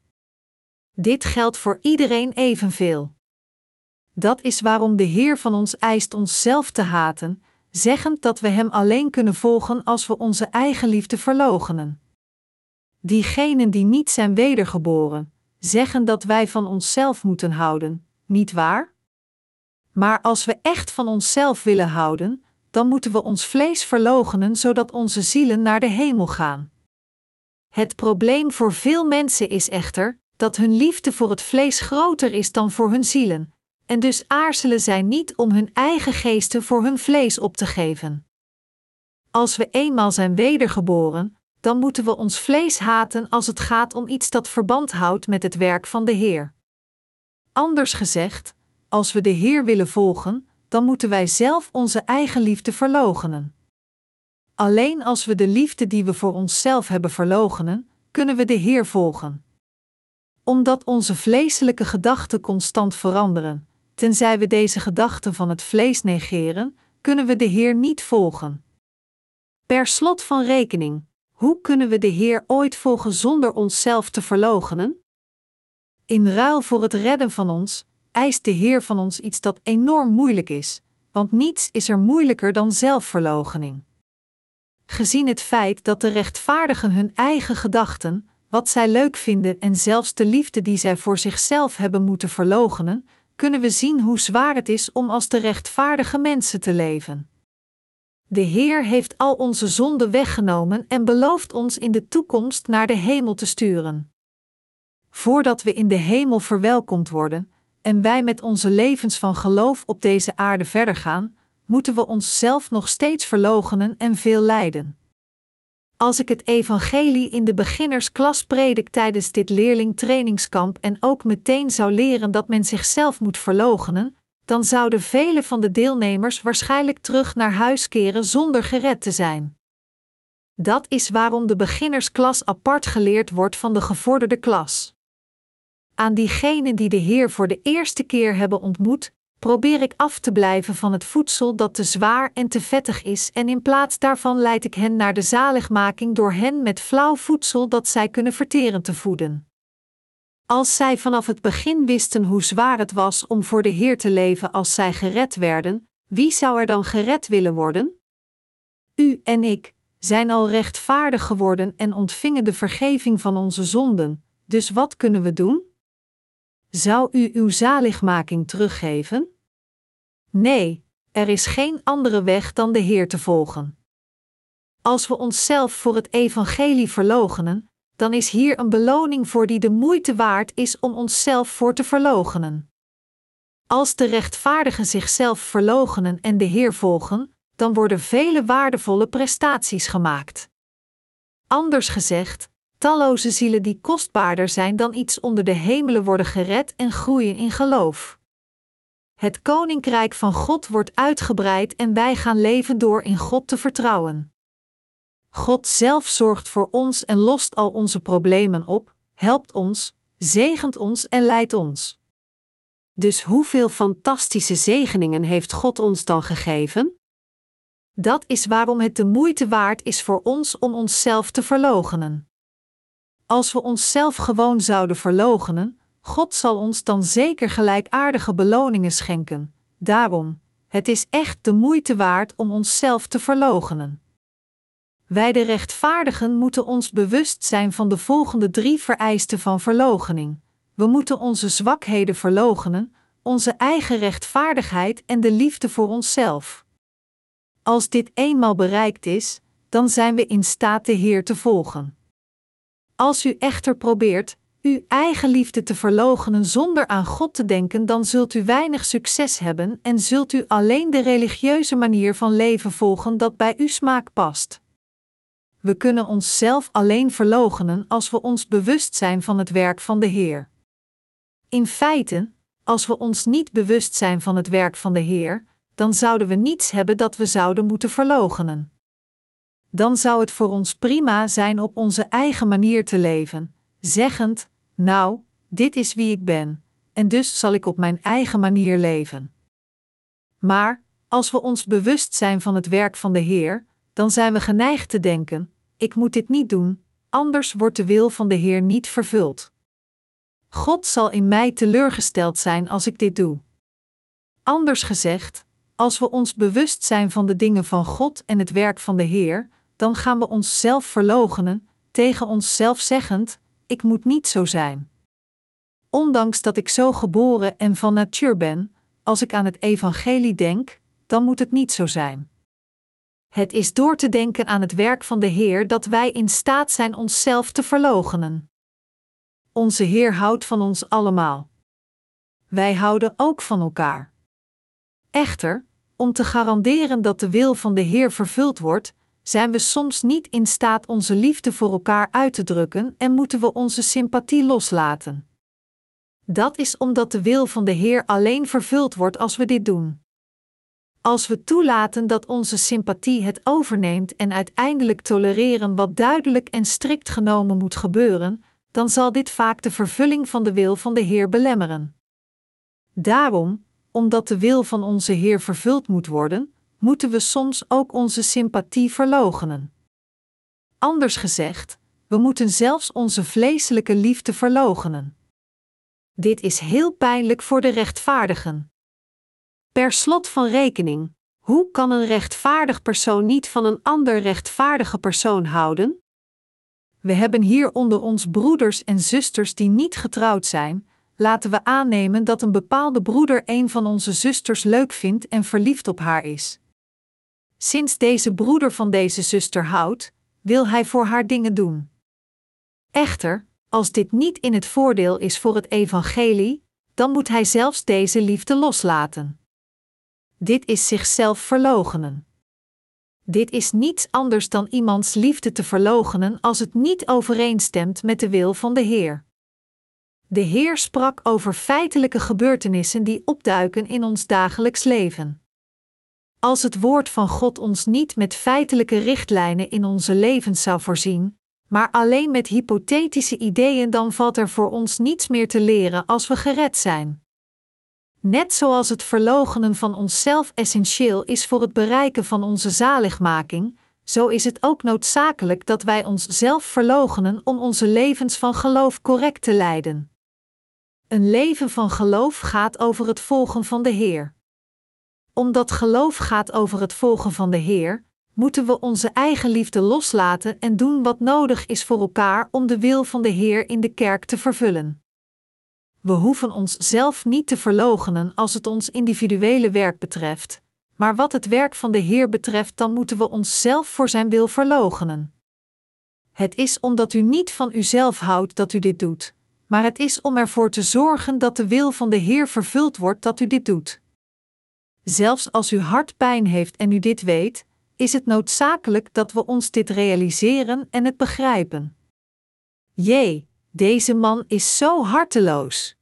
Dit geldt voor iedereen evenveel. Dat is waarom de Heer van ons eist onszelf te haten, zeggend dat we Hem alleen kunnen volgen als we onze eigen liefde verloochenen. Diegenen die niet zijn wedergeboren, zeggen dat wij van onszelf moeten houden, niet waar? Maar als we echt van onszelf willen houden, dan moeten we ons vlees verloochenen zodat onze zielen naar de hemel gaan. Het probleem voor veel mensen is echter dat hun liefde voor het vlees groter is dan voor hun zielen, en dus aarzelen zij niet om hun eigen geesten voor hun vlees op te geven. Als we eenmaal zijn wedergeboren, dan moeten we ons vlees haten als het gaat om iets dat verband houdt met het werk van de Heer. Anders gezegd, als we de Heer willen volgen, dan moeten wij zelf onze eigen liefde verloochenen. Alleen als we de liefde die we voor onszelf hebben verloochenen, kunnen we de Heer volgen omdat onze vleeselijke gedachten constant veranderen. Tenzij we deze gedachten van het vlees negeren, kunnen we de Heer niet volgen. Per slot van rekening, hoe kunnen we de Heer ooit volgen zonder onszelf te verloochenen? In ruil voor het redden van ons, eist de Heer van ons iets dat enorm moeilijk is, want niets is er moeilijker dan zelfverloochening. Gezien het feit dat de rechtvaardigen hun eigen gedachten, wat zij leuk vinden en zelfs de liefde die zij voor zichzelf hebben moeten verloochenen, kunnen we zien hoe zwaar het is om als de rechtvaardige mensen te leven. De Heer heeft al onze zonden weggenomen en belooft ons in de toekomst naar de hemel te sturen. Voordat we in de hemel verwelkomd worden en wij met onze levens van geloof op deze aarde verder gaan, moeten we onszelf nog steeds verloochenen en veel lijden. Als ik het evangelie in de beginnersklas predik tijdens dit leerlingtrainingskamp en ook meteen zou leren dat men zichzelf moet verloochenen, dan zouden vele van de deelnemers waarschijnlijk terug naar huis keren zonder gered te zijn. Dat is waarom de beginnersklas apart geleerd wordt van de gevorderde klas. Aan diegenen die de Heer voor de eerste keer hebben ontmoet, probeer ik af te blijven van het voedsel dat te zwaar en te vettig is, en in plaats daarvan leid ik hen naar de zaligmaking door hen met flauw voedsel dat zij kunnen verteren te voeden. Als zij vanaf het begin wisten hoe zwaar het was om voor de Heer te leven als zij gered werden, wie zou er dan gered willen worden? U en ik zijn al rechtvaardig geworden en ontvingen de vergeving van onze zonden, dus wat kunnen we doen? Zou u uw zaligmaking teruggeven? Nee, er is geen andere weg dan de Heer te volgen. Als we onszelf voor het evangelie verloochenen, dan is hier een beloning voor die de moeite waard is om onszelf voor te verloochenen. Als de rechtvaardigen zichzelf verloochenen en de Heer volgen, dan worden vele waardevolle prestaties gemaakt. Anders gezegd, talloze zielen die kostbaarder zijn dan iets onder de hemelen worden gered en groeien in geloof. Het koninkrijk van God wordt uitgebreid en wij gaan leven door in God te vertrouwen. God zelf zorgt voor ons en lost al onze problemen op, helpt ons, zegent ons en leidt ons. Dus hoeveel fantastische zegeningen heeft God ons dan gegeven? Dat is waarom het de moeite waard is voor ons om onszelf te verloochenen. Als we onszelf gewoon zouden verloochenen, God zal ons dan zeker gelijkaardige beloningen schenken. Daarom, het is echt de moeite waard om onszelf te verloochenen. Wij de rechtvaardigen moeten ons bewust zijn van de volgende drie vereisten van verloochening. We moeten onze zwakheden verloochenen, onze eigen rechtvaardigheid en de liefde voor onszelf. Als dit eenmaal bereikt is, dan zijn we in staat de Heer te volgen. Als u echter probeert uw eigen liefde te verloochenen zonder aan God te denken, dan zult u weinig succes hebben en zult u alleen de religieuze manier van leven volgen dat bij uw smaak past. We kunnen onszelf alleen verloochenen als we ons bewust zijn van het werk van de Heer. In feite, als we ons niet bewust zijn van het werk van de Heer, dan zouden we niets hebben dat we zouden moeten verloochenen. Dan zou het voor ons prima zijn op onze eigen manier te leven, zeggend: Nou, dit is wie ik ben, en dus zal ik op mijn eigen manier leven. Maar, als we ons bewust zijn van het werk van de Heer, dan zijn we geneigd te denken: Ik moet dit niet doen, anders wordt de wil van de Heer niet vervuld. God zal in mij teleurgesteld zijn als ik dit doe. Anders gezegd, als we ons bewust zijn van de dingen van God en het werk van de Heer, dan gaan we onszelf verloochenen, tegen onszelf zeggend: Ik moet niet zo zijn. Ondanks dat ik zo geboren en van natuur ben, als ik aan het Evangelie denk, dan moet het niet zo zijn. Het is door te denken aan het werk van de Heer dat wij in staat zijn onszelf te verloochenen. Onze Heer houdt van ons allemaal. Wij houden ook van elkaar. Echter, om te garanderen dat de wil van de Heer vervuld wordt, zijn we soms niet in staat onze liefde voor elkaar uit te drukken en moeten we onze sympathie loslaten. Dat is omdat de wil van de Heer alleen vervuld wordt als we dit doen. Als we toelaten dat onze sympathie het overneemt en uiteindelijk tolereren wat duidelijk en strikt genomen moet gebeuren, dan zal dit vaak de vervulling van de wil van de Heer belemmeren. Daarom, omdat de wil van onze Heer vervuld moet worden, moeten we soms ook onze sympathie verloochenen. Anders gezegd, we moeten zelfs onze vleeselijke liefde verloochenen. Dit is heel pijnlijk voor de rechtvaardigen. Per slot van rekening, hoe kan een rechtvaardig persoon niet van een ander rechtvaardige persoon houden? We hebben hier onder ons broeders en zusters die niet getrouwd zijn, laten we aannemen dat een bepaalde broeder een van onze zusters leuk vindt en verliefd op haar is. Sinds deze broeder van deze zuster houdt, wil hij voor haar dingen doen. Echter, als dit niet in het voordeel is voor het evangelie, dan moet hij zelfs deze liefde loslaten. Dit is zichzelf verloochenen. Dit is niets anders dan iemands liefde te verloochenen als het niet overeenstemt met de wil van de Heer. De Heer sprak over feitelijke gebeurtenissen die opduiken in ons dagelijks leven. Als het woord van God ons niet met feitelijke richtlijnen in onze levens zou voorzien, maar alleen met hypothetische ideeën, dan valt er voor ons niets meer te leren als we gered zijn. Net zoals het verloochenen van onszelf essentieel is voor het bereiken van onze zaligmaking, zo is het ook noodzakelijk dat wij onszelf verloochenen om onze levens van geloof correct te leiden. Een leven van geloof gaat over het volgen van de Heer. Omdat geloof gaat over het volgen van de Heer, moeten we onze eigen liefde loslaten en doen wat nodig is voor elkaar om de wil van de Heer in de kerk te vervullen. We hoeven ons zelf niet te verloochenen als het ons individuele werk betreft, maar wat het werk van de Heer betreft, dan moeten we onszelf voor Zijn wil verloochenen. Het is omdat u niet van uzelf houdt dat u dit doet, maar het is om ervoor te zorgen dat de wil van de Heer vervuld wordt dat u dit doet. Zelfs als u hart pijn heeft en u dit weet, is het noodzakelijk dat we ons dit realiseren en het begrijpen. Jee, deze man is zo harteloos.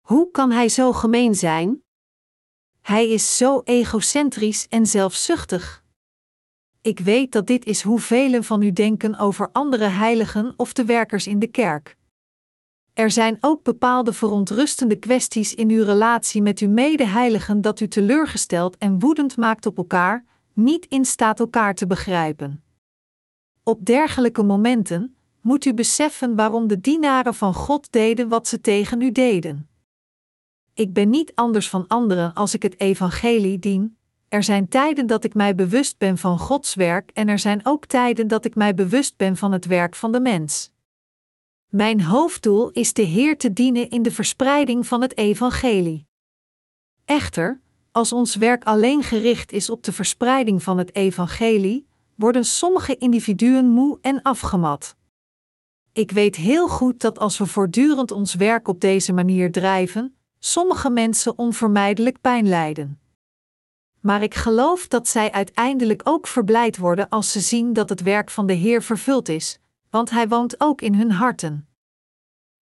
Hoe kan hij zo gemeen zijn? Hij is zo egocentrisch en zelfzuchtig. Ik weet dat dit is hoe velen van u denken over andere heiligen of de werkers in de kerk. Er zijn ook bepaalde verontrustende kwesties in uw relatie met uw medeheiligen dat u teleurgesteld en woedend maakt op elkaar, niet in staat elkaar te begrijpen. Op dergelijke momenten moet u beseffen waarom de dienaren van God deden wat ze tegen u deden. Ik ben niet anders van anderen als ik het evangelie dien. Er zijn tijden dat ik mij bewust ben van Gods werk en er zijn ook tijden dat ik mij bewust ben van het werk van de mens. Mijn hoofddoel is de Heer te dienen in de verspreiding van het evangelie. Echter, als ons werk alleen gericht is op de verspreiding van het evangelie, worden sommige individuen moe en afgemat. Ik weet heel goed dat als we voortdurend ons werk op deze manier drijven, sommige mensen onvermijdelijk pijn lijden. Maar ik geloof dat zij uiteindelijk ook verblijd worden als ze zien dat het werk van de Heer vervuld is, want Hij woont ook in hun harten.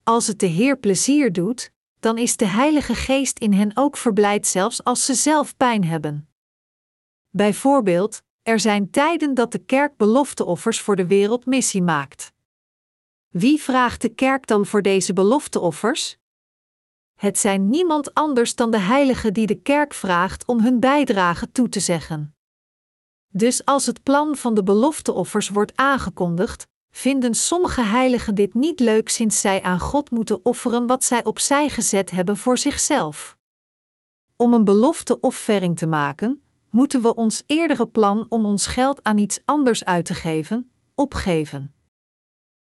Als het de Heer plezier doet, dan is de Heilige Geest in hen ook verblijd zelfs als ze zelf pijn hebben. Bijvoorbeeld, er zijn tijden dat de kerk belofteoffers voor de wereld missie maakt. Wie vraagt de kerk dan voor deze belofteoffers? Het zijn niemand anders dan de heiligen die de kerk vraagt om hun bijdrage toe te zeggen. Dus als het plan van de belofteoffers wordt aangekondigd, vinden sommige heiligen dit niet leuk sinds zij aan God moeten offeren wat zij opzij gezet hebben voor zichzelf. Om een belofteoffering te maken, moeten we ons eerdere plan om ons geld aan iets anders uit te geven, opgeven.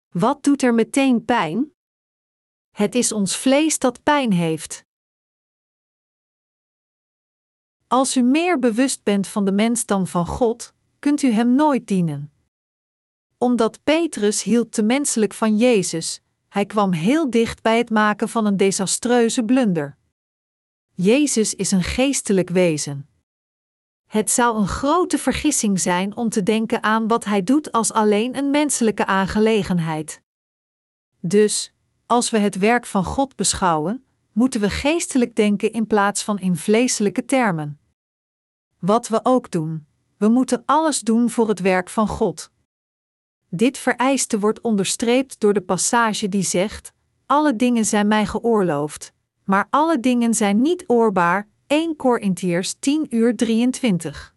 Wat doet er meteen pijn? Het is ons vlees dat pijn heeft. Als u meer bewust bent van de mens dan van God, kunt u hem nooit dienen. Omdat Petrus hield te menselijk van Jezus, hij kwam heel dicht bij het maken van een desastreuze blunder. Jezus is een geestelijk wezen. Het zou een grote vergissing zijn om te denken aan wat hij doet als alleen een menselijke aangelegenheid. Dus, als we het werk van God beschouwen, moeten we geestelijk denken in plaats van in vleeselijke termen. Wat we ook doen, we moeten alles doen voor het werk van God. Dit vereiste wordt onderstreept door de passage die zegt: Alle dingen zijn mij geoorloofd, maar alle dingen zijn niet oorbaar. 1 Korintiërs 10 uur 23.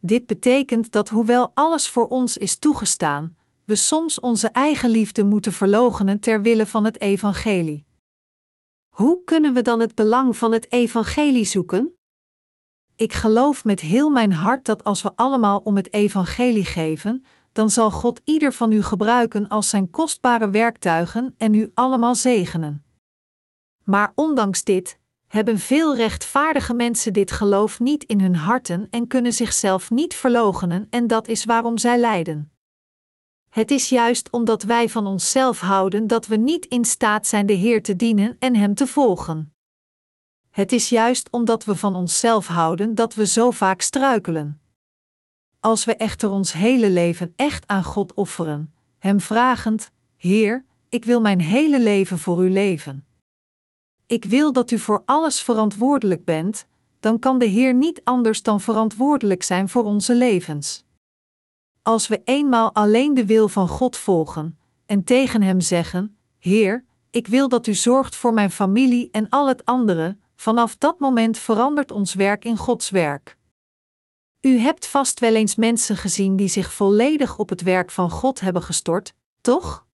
Dit betekent dat hoewel alles voor ons is toegestaan, we soms onze eigen liefde moeten verloochenen ter wille van het evangelie. Hoe kunnen we dan het belang van het evangelie zoeken? Ik geloof met heel mijn hart dat als we allemaal om het evangelie geven, dan zal God ieder van u gebruiken als zijn kostbare werktuigen en u allemaal zegenen. Maar ondanks dit hebben veel rechtvaardige mensen dit geloof niet in hun harten en kunnen zichzelf niet verloochenen en dat is waarom zij lijden. Het is juist omdat wij van onszelf houden dat we niet in staat zijn de Heer te dienen en Hem te volgen. Het is juist omdat we van onszelf houden dat we zo vaak struikelen. Als we echter ons hele leven echt aan God offeren, Hem vragend: Heer, ik wil mijn hele leven voor U leven. Ik wil dat U voor alles verantwoordelijk bent, dan kan de Heer niet anders dan verantwoordelijk zijn voor onze levens. Als we eenmaal alleen de wil van God volgen en tegen Hem zeggen: Heer, ik wil dat U zorgt voor mijn familie en al het andere, vanaf dat moment verandert ons werk in Gods werk. U hebt vast wel eens mensen gezien die zich volledig op het werk van God hebben gestort, toch?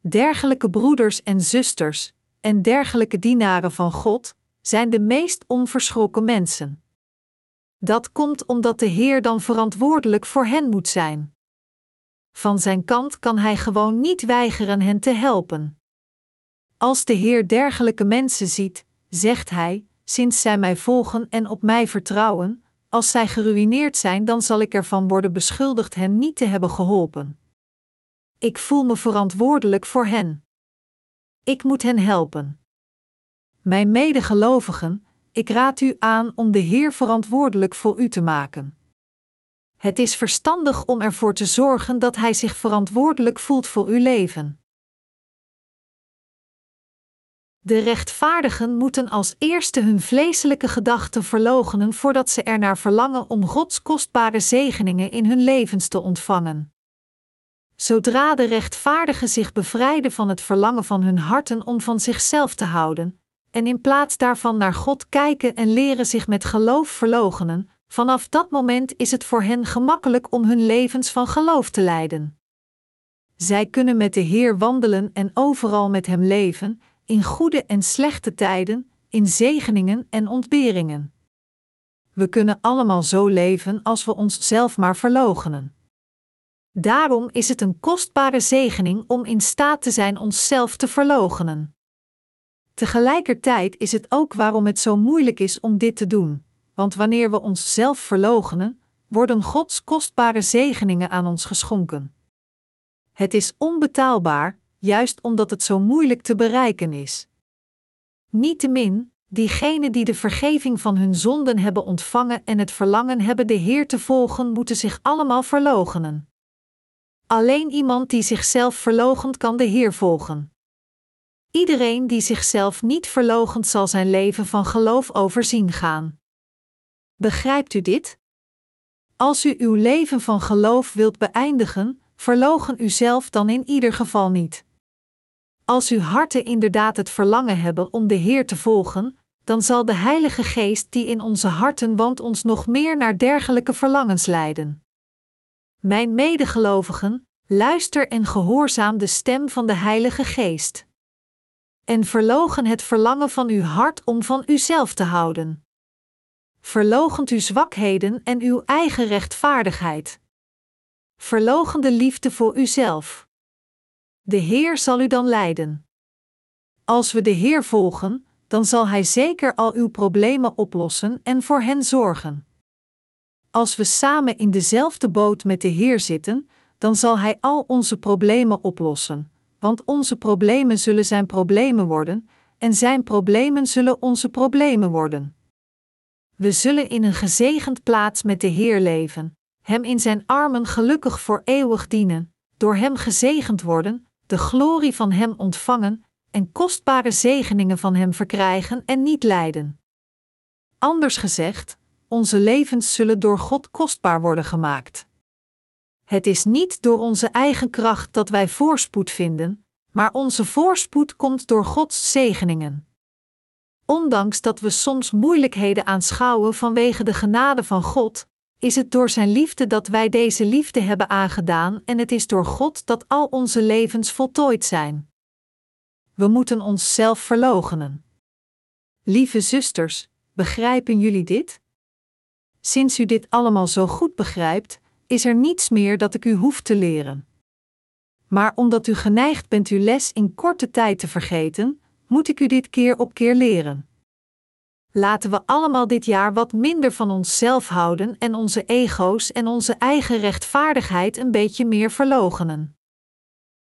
Dergelijke broeders en zusters en dergelijke dienaren van God zijn de meest onverschrokken mensen. Dat komt omdat de Heer dan verantwoordelijk voor hen moet zijn. Van zijn kant kan hij gewoon niet weigeren hen te helpen. Als de Heer dergelijke mensen ziet, zegt hij: Sinds zij mij volgen en op mij vertrouwen, als zij geruïneerd zijn, dan zal ik ervan worden beschuldigd hen niet te hebben geholpen. Ik voel me verantwoordelijk voor hen. Ik moet hen helpen. Mijn medegelovigen, ik raad u aan om de Heer verantwoordelijk voor u te maken. Het is verstandig om ervoor te zorgen dat Hij zich verantwoordelijk voelt voor uw leven. De rechtvaardigen moeten als eerste hun vleeselijke gedachten verloochenen voordat ze ernaar verlangen om Gods kostbare zegeningen in hun levens te ontvangen. Zodra de rechtvaardigen zich bevrijden van het verlangen van hun harten om van zichzelf te houden, en in plaats daarvan naar God kijken en leren zich met geloof verloochenen, vanaf dat moment is het voor hen gemakkelijk om hun levens van geloof te leiden. Zij kunnen met de Heer wandelen en overal met Hem leven, in goede en slechte tijden, in zegeningen en ontberingen. We kunnen allemaal zo leven als we onszelf maar verloochenen. Daarom is het een kostbare zegening om in staat te zijn onszelf te verloochenen. Tegelijkertijd is het ook waarom het zo moeilijk is om dit te doen, want wanneer we onszelf verloochenen, worden Gods kostbare zegeningen aan ons geschonken. Het is onbetaalbaar, juist omdat het zo moeilijk te bereiken is. Niettemin, diegenen die de vergeving van hun zonden hebben ontvangen en het verlangen hebben de Heer te volgen, moeten zich allemaal verloochenen. Alleen iemand die zichzelf verloochent kan de Heer volgen. Iedereen die zichzelf niet verloochent zal zijn leven van geloof overzien gaan. Begrijpt u dit? Als u uw leven van geloof wilt beëindigen, verlogen uzelf dan in ieder geval niet. Als uw harten inderdaad het verlangen hebben om de Heer te volgen, dan zal de Heilige Geest die in onze harten woont ons nog meer naar dergelijke verlangens leiden. Mijn medegelovigen, luister en gehoorzaam de stem van de Heilige Geest. En verlogen het verlangen van uw hart om van uzelf te houden. Verlogent uw zwakheden en uw eigen rechtvaardigheid. Verlogen de liefde voor uzelf. De Heer zal u dan leiden. Als we de Heer volgen, dan zal Hij zeker al uw problemen oplossen en voor hen zorgen. Als we samen in dezelfde boot met de Heer zitten, dan zal Hij al onze problemen oplossen, want onze problemen zullen Zijn problemen worden, en Zijn problemen zullen onze problemen worden. We zullen in een gezegend plaats met de Heer leven, Hem in Zijn armen gelukkig voor eeuwig dienen, door Hem gezegend worden, de glorie van Hem ontvangen en kostbare zegeningen van Hem verkrijgen en niet lijden. Anders gezegd, onze levens zullen door God kostbaar worden gemaakt. Het is niet door onze eigen kracht dat wij voorspoed vinden, maar onze voorspoed komt door Gods zegeningen. Ondanks dat we soms moeilijkheden aanschouwen vanwege de genade van God, is het door Zijn liefde dat wij deze liefde hebben aangedaan en het is door God dat al onze levens voltooid zijn. We moeten onszelf verloochenen. Lieve zusters, begrijpen jullie dit? Sinds u dit allemaal zo goed begrijpt, is er niets meer dat ik u hoef te leren. Maar omdat u geneigd bent uw les in korte tijd te vergeten, moet ik u dit keer op keer leren. Laten we allemaal dit jaar wat minder van onszelf houden en onze ego's en onze eigen rechtvaardigheid een beetje meer verlogenen.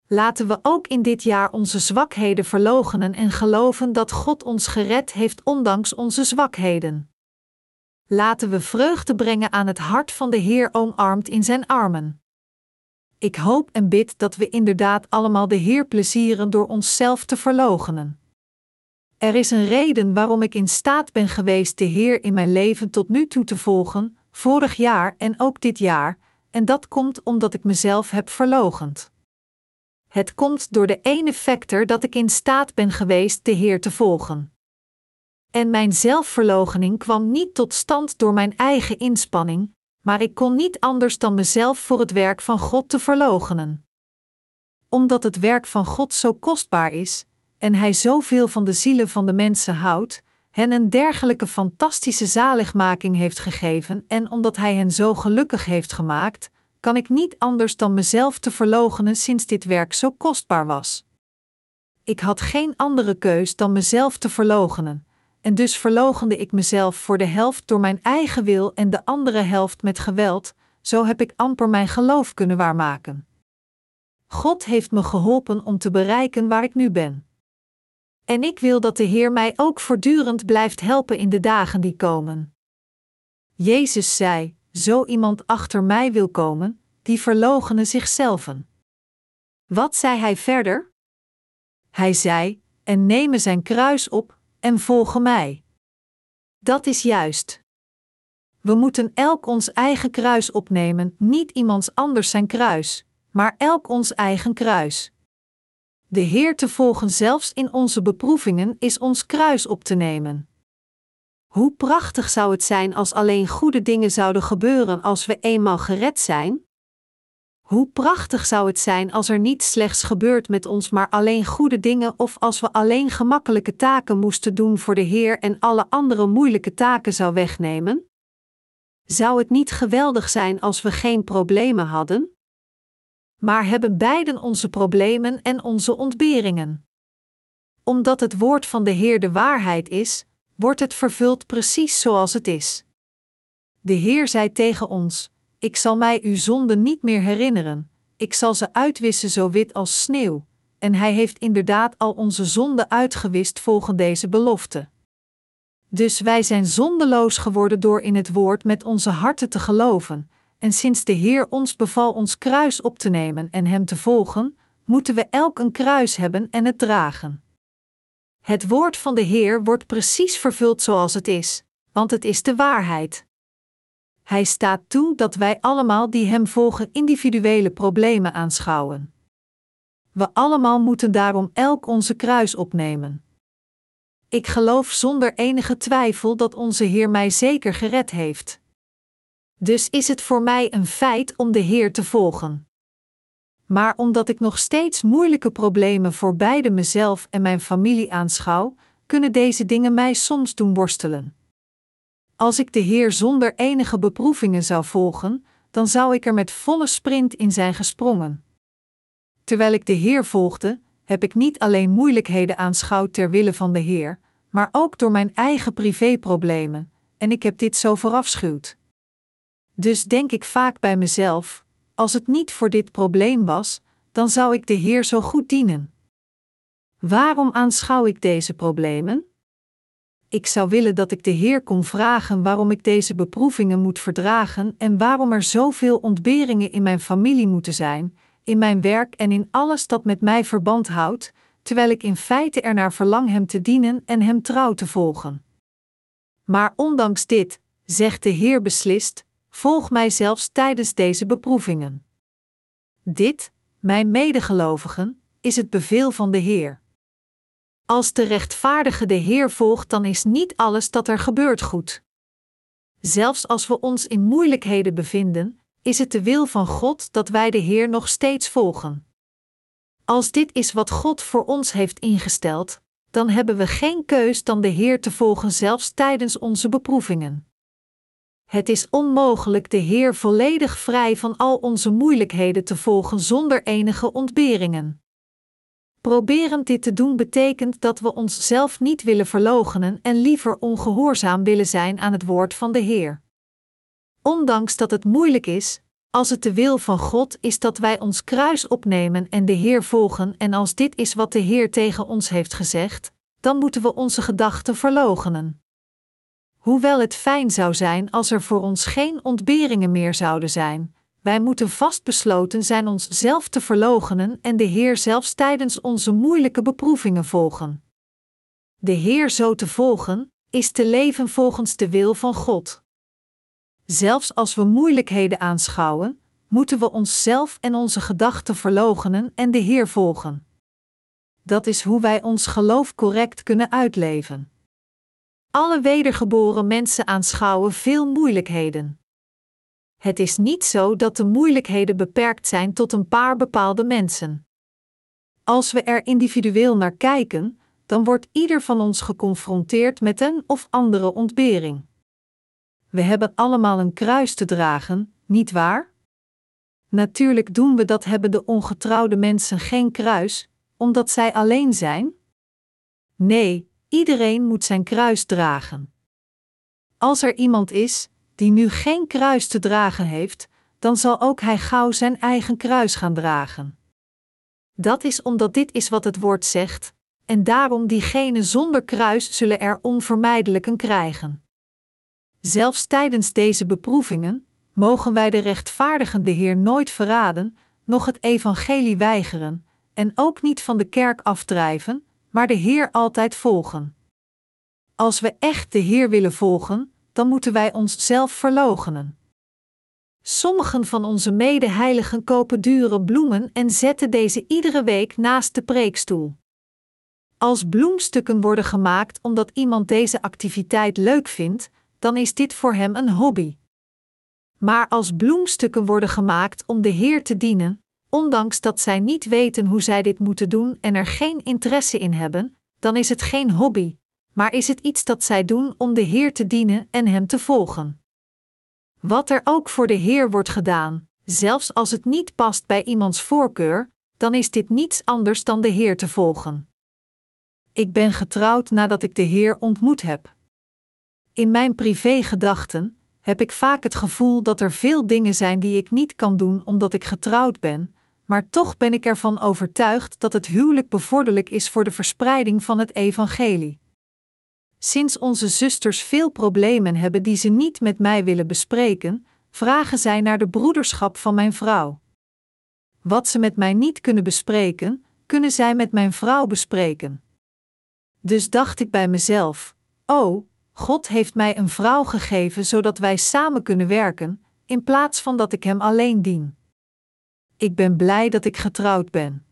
Laten we ook in dit jaar onze zwakheden verlogenen en geloven dat God ons gered heeft ondanks onze zwakheden. Laten we vreugde brengen aan het hart van de Heer omarmd in zijn armen. Ik hoop en bid dat we inderdaad allemaal de Heer plezieren door onszelf te verlogenen. Er is een reden waarom ik in staat ben geweest de Heer in mijn leven tot nu toe te volgen, vorig jaar en ook dit jaar, en dat komt omdat ik mezelf heb verlogend. Het komt door de ene factor dat ik in staat ben geweest de Heer te volgen. En mijn zelfverloochening kwam niet tot stand door mijn eigen inspanning, maar ik kon niet anders dan mezelf voor het werk van God te verloochenen. Omdat het werk van God zo kostbaar is, en Hij zoveel van de zielen van de mensen houdt, hen een dergelijke fantastische zaligmaking heeft gegeven en omdat Hij hen zo gelukkig heeft gemaakt, kan ik niet anders dan mezelf te verloochenen sinds dit werk zo kostbaar was. Ik had geen andere keus dan mezelf te verloochenen, en dus verloochende ik mezelf voor de helft door mijn eigen wil en de andere helft met geweld, zo heb ik amper mijn geloof kunnen waarmaken. God heeft me geholpen om te bereiken waar ik nu ben. En ik wil dat de Heer mij ook voortdurend blijft helpen in de dagen die komen. Jezus zei: Zo iemand achter mij wil komen, die verloochenen zichzelf. Wat zei hij verder? Hij zei: En nemen zijn kruis op en volgen mij. Dat is juist. We moeten elk ons eigen kruis opnemen, niet iemands anders zijn kruis, maar elk ons eigen kruis. De Heer te volgen zelfs in onze beproevingen is ons kruis op te nemen. Hoe prachtig zou het zijn als alleen goede dingen zouden gebeuren als we eenmaal gered zijn? Hoe prachtig zou het zijn als er niet slechts gebeurt met ons, maar alleen goede dingen, of als we alleen gemakkelijke taken moesten doen voor de Heer en alle andere moeilijke taken zou wegnemen? Zou het niet geweldig zijn als we geen problemen hadden? Maar hebben beiden onze problemen en onze ontberingen. Omdat het woord van de Heer de waarheid is, wordt het vervuld precies zoals het is. De Heer zei tegen ons: Ik zal mij uw zonden niet meer herinneren, ik zal ze uitwissen zo wit als sneeuw. En Hij heeft inderdaad al onze zonden uitgewist volgens deze belofte. Dus wij zijn zondeloos geworden door in het woord met onze harten te geloven, en sinds de Heer ons beval ons kruis op te nemen en Hem te volgen, moeten we elk een kruis hebben en het dragen. Het woord van de Heer wordt precies vervuld zoals het is, want het is de waarheid. Hij staat toe dat wij allemaal die Hem volgen individuele problemen aanschouwen. We allemaal moeten daarom elk onze kruis opnemen. Ik geloof zonder enige twijfel dat onze Heer mij zeker gered heeft. Dus is het voor mij een feit om de Heer te volgen. Maar omdat ik nog steeds moeilijke problemen voor beide mezelf en mijn familie aanschouw, kunnen deze dingen mij soms doen worstelen. Als ik de Heer zonder enige beproevingen zou volgen, dan zou ik er met volle sprint in zijn gesprongen. Terwijl ik de Heer volgde, heb ik niet alleen moeilijkheden aanschouwd ter wille van de Heer, maar ook door mijn eigen privéproblemen, en ik heb dit zo verafschuwd. Dus denk ik vaak bij mezelf: als het niet voor dit probleem was, dan zou ik de Heer zo goed dienen. Waarom aanschouw ik deze problemen? Ik zou willen dat ik de Heer kon vragen waarom ik deze beproevingen moet verdragen en waarom er zoveel ontberingen in mijn familie moeten zijn, in mijn werk en in alles dat met mij verband houdt, terwijl ik in feite ernaar verlang Hem te dienen en Hem trouw te volgen. Maar ondanks dit, zegt de Heer beslist, volg mij zelfs tijdens deze beproevingen. Dit, mijn medegelovigen, is het bevel van de Heer. Als de rechtvaardige de Heer volgt, dan is niet alles dat er gebeurt goed. Zelfs als we ons in moeilijkheden bevinden, is het de wil van God dat wij de Heer nog steeds volgen. Als dit is wat God voor ons heeft ingesteld, dan hebben we geen keus dan de Heer te volgen zelfs tijdens onze beproevingen. Het is onmogelijk de Heer volledig vrij van al onze moeilijkheden te volgen zonder enige ontberingen. Proberend dit te doen betekent dat we onszelf niet willen verloochenen en liever ongehoorzaam willen zijn aan het woord van de Heer. Ondanks dat het moeilijk is, als het de wil van God is dat wij ons kruis opnemen en de Heer volgen, en als dit is wat de Heer tegen ons heeft gezegd, dan moeten we onze gedachten verloochenen. Hoewel het fijn zou zijn als er voor ons geen ontberingen meer zouden zijn, wij moeten vastbesloten zijn ons zelf te verloochenen en de Heer zelfs tijdens onze moeilijke beproevingen volgen. De Heer zo te volgen, is te leven volgens de wil van God. Zelfs als we moeilijkheden aanschouwen, moeten we onszelf en onze gedachten verloochenen en de Heer volgen. Dat is hoe wij ons geloof correct kunnen uitleven. Alle wedergeboren mensen aanschouwen veel moeilijkheden. Het is niet zo dat de moeilijkheden beperkt zijn tot een paar bepaalde mensen. Als we er individueel naar kijken, dan wordt ieder van ons geconfronteerd met een of andere ontbering. We hebben allemaal een kruis te dragen, niet waar? Natuurlijk doen we dat hebben de ongetrouwde mensen geen kruis, omdat zij alleen zijn? Nee, iedereen moet zijn kruis dragen. Als er iemand is die nu geen kruis te dragen heeft, dan zal ook hij gauw zijn eigen kruis gaan dragen. Dat is omdat dit is wat het woord zegt, en daarom diegenen zonder kruis zullen er onvermijdelijk een krijgen. Zelfs tijdens deze beproevingen mogen wij de rechtvaardigende Heer nooit verraden, noch het evangelie weigeren, en ook niet van de kerk afdrijven, maar de Heer altijd volgen. Als we echt de Heer willen volgen, dan moeten wij onszelf verloochenen. Sommigen van onze medeheiligen kopen dure bloemen en zetten deze iedere week naast de preekstoel. Als bloemstukken worden gemaakt omdat iemand deze activiteit leuk vindt, dan is dit voor hem een hobby. Maar als bloemstukken worden gemaakt om de Heer te dienen, ondanks dat zij niet weten hoe zij dit moeten doen en er geen interesse in hebben, dan is het geen hobby, maar is het iets dat zij doen om de Heer te dienen en Hem te volgen. Wat er ook voor de Heer wordt gedaan, zelfs als het niet past bij iemands voorkeur, dan is dit niets anders dan de Heer te volgen. Ik ben getrouwd nadat ik de Heer ontmoet heb. In mijn privégedachten heb ik vaak het gevoel dat er veel dingen zijn die ik niet kan doen omdat ik getrouwd ben, maar toch ben ik ervan overtuigd dat het huwelijk bevorderlijk is voor de verspreiding van het evangelie. Sinds onze zusters veel problemen hebben die ze niet met mij willen bespreken, vragen zij naar de broederschap van mijn vrouw. Wat ze met mij niet kunnen bespreken, kunnen zij met mijn vrouw bespreken. Dus dacht ik bij mezelf: Oh, God heeft mij een vrouw gegeven zodat wij samen kunnen werken, in plaats van dat ik Hem alleen dien. Ik ben blij dat ik getrouwd ben.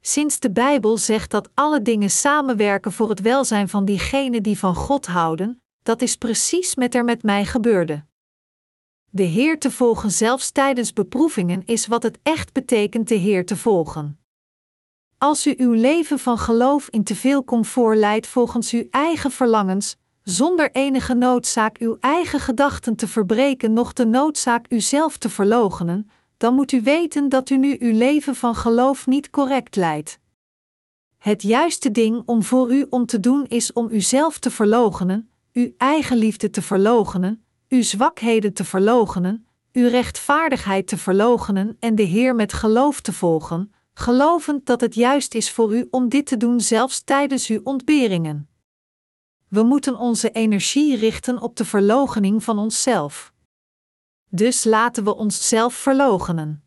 Sinds de Bijbel zegt dat alle dingen samenwerken voor het welzijn van diegenen die van God houden, dat is precies met er met mij gebeurde. De Heer te volgen zelfs tijdens beproevingen is wat het echt betekent de Heer te volgen. Als u uw leven van geloof in te veel comfort leidt volgens uw eigen verlangens, zonder enige noodzaak uw eigen gedachten te verbreken, noch de noodzaak uzelf te verloochenen, dan moet u weten dat u nu uw leven van geloof niet correct leidt. Het juiste ding om voor u om te doen is om uzelf te verloochenen, uw eigen liefde te verloochenen, uw zwakheden te verloochenen, uw rechtvaardigheid te verloochenen en de Heer met geloof te volgen, gelovend dat het juist is voor u om dit te doen zelfs tijdens uw ontberingen. We moeten onze energie richten op de verloochening van onszelf. Dus laten we onszelf verloochenen.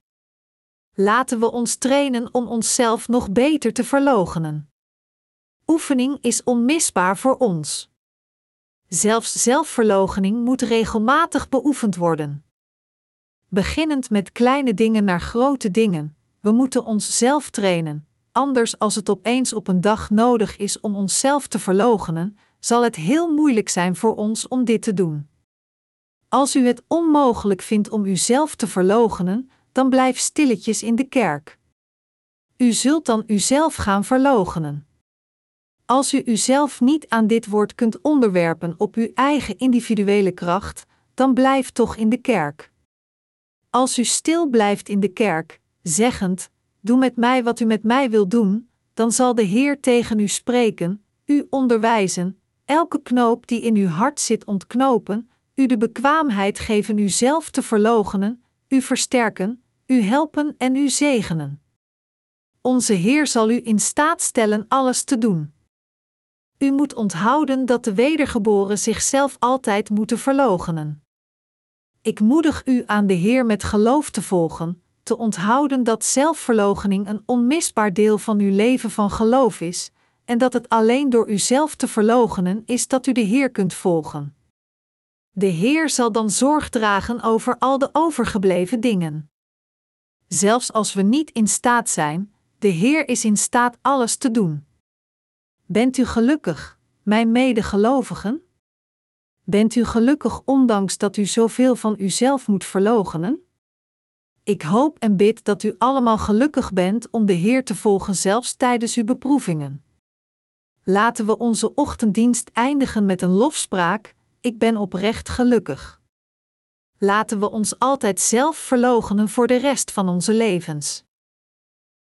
Laten we ons trainen om onszelf nog beter te verloochenen. Oefening is onmisbaar voor ons. Zelfs zelfverloochening moet regelmatig beoefend worden. Beginnend met kleine dingen naar grote dingen, we moeten onszelf trainen, anders als het opeens op een dag nodig is om onszelf te verloochenen, zal het heel moeilijk zijn voor ons om dit te doen. Als u het onmogelijk vindt om uzelf te verloochenen, dan blijf stilletjes in de kerk. U zult dan uzelf gaan verloochenen. Als u uzelf niet aan dit woord kunt onderwerpen op uw eigen individuele kracht, dan blijf toch in de kerk. Als u stil blijft in de kerk, zeggend: Doe met mij wat u met mij wil doen, dan zal de Heer tegen u spreken, u onderwijzen, elke knoop die in uw hart zit ontknopen, u de bekwaamheid geven uzelf te verloochenen, u versterken, u helpen en u zegenen. Onze Heer zal u in staat stellen alles te doen. U moet onthouden dat de wedergeboren zichzelf altijd moeten verloochenen. Ik moedig u aan de Heer met geloof te volgen, te onthouden dat zelfverloochening een onmisbaar deel van uw leven van geloof is, en dat het alleen door uzelf te verloochenen is dat u de Heer kunt volgen. De Heer zal dan zorg dragen over al de overgebleven dingen. Zelfs als we niet in staat zijn, de Heer is in staat alles te doen. Bent u gelukkig, mijn medegelovigen? Bent u gelukkig ondanks dat u zoveel van uzelf moet verloochenen? Ik hoop en bid dat u allemaal gelukkig bent om de Heer te volgen zelfs tijdens uw beproevingen. Laten we onze ochtenddienst eindigen met een lofspraak: Ik ben oprecht gelukkig. Laten we ons altijd zelf verloochenen voor de rest van onze levens.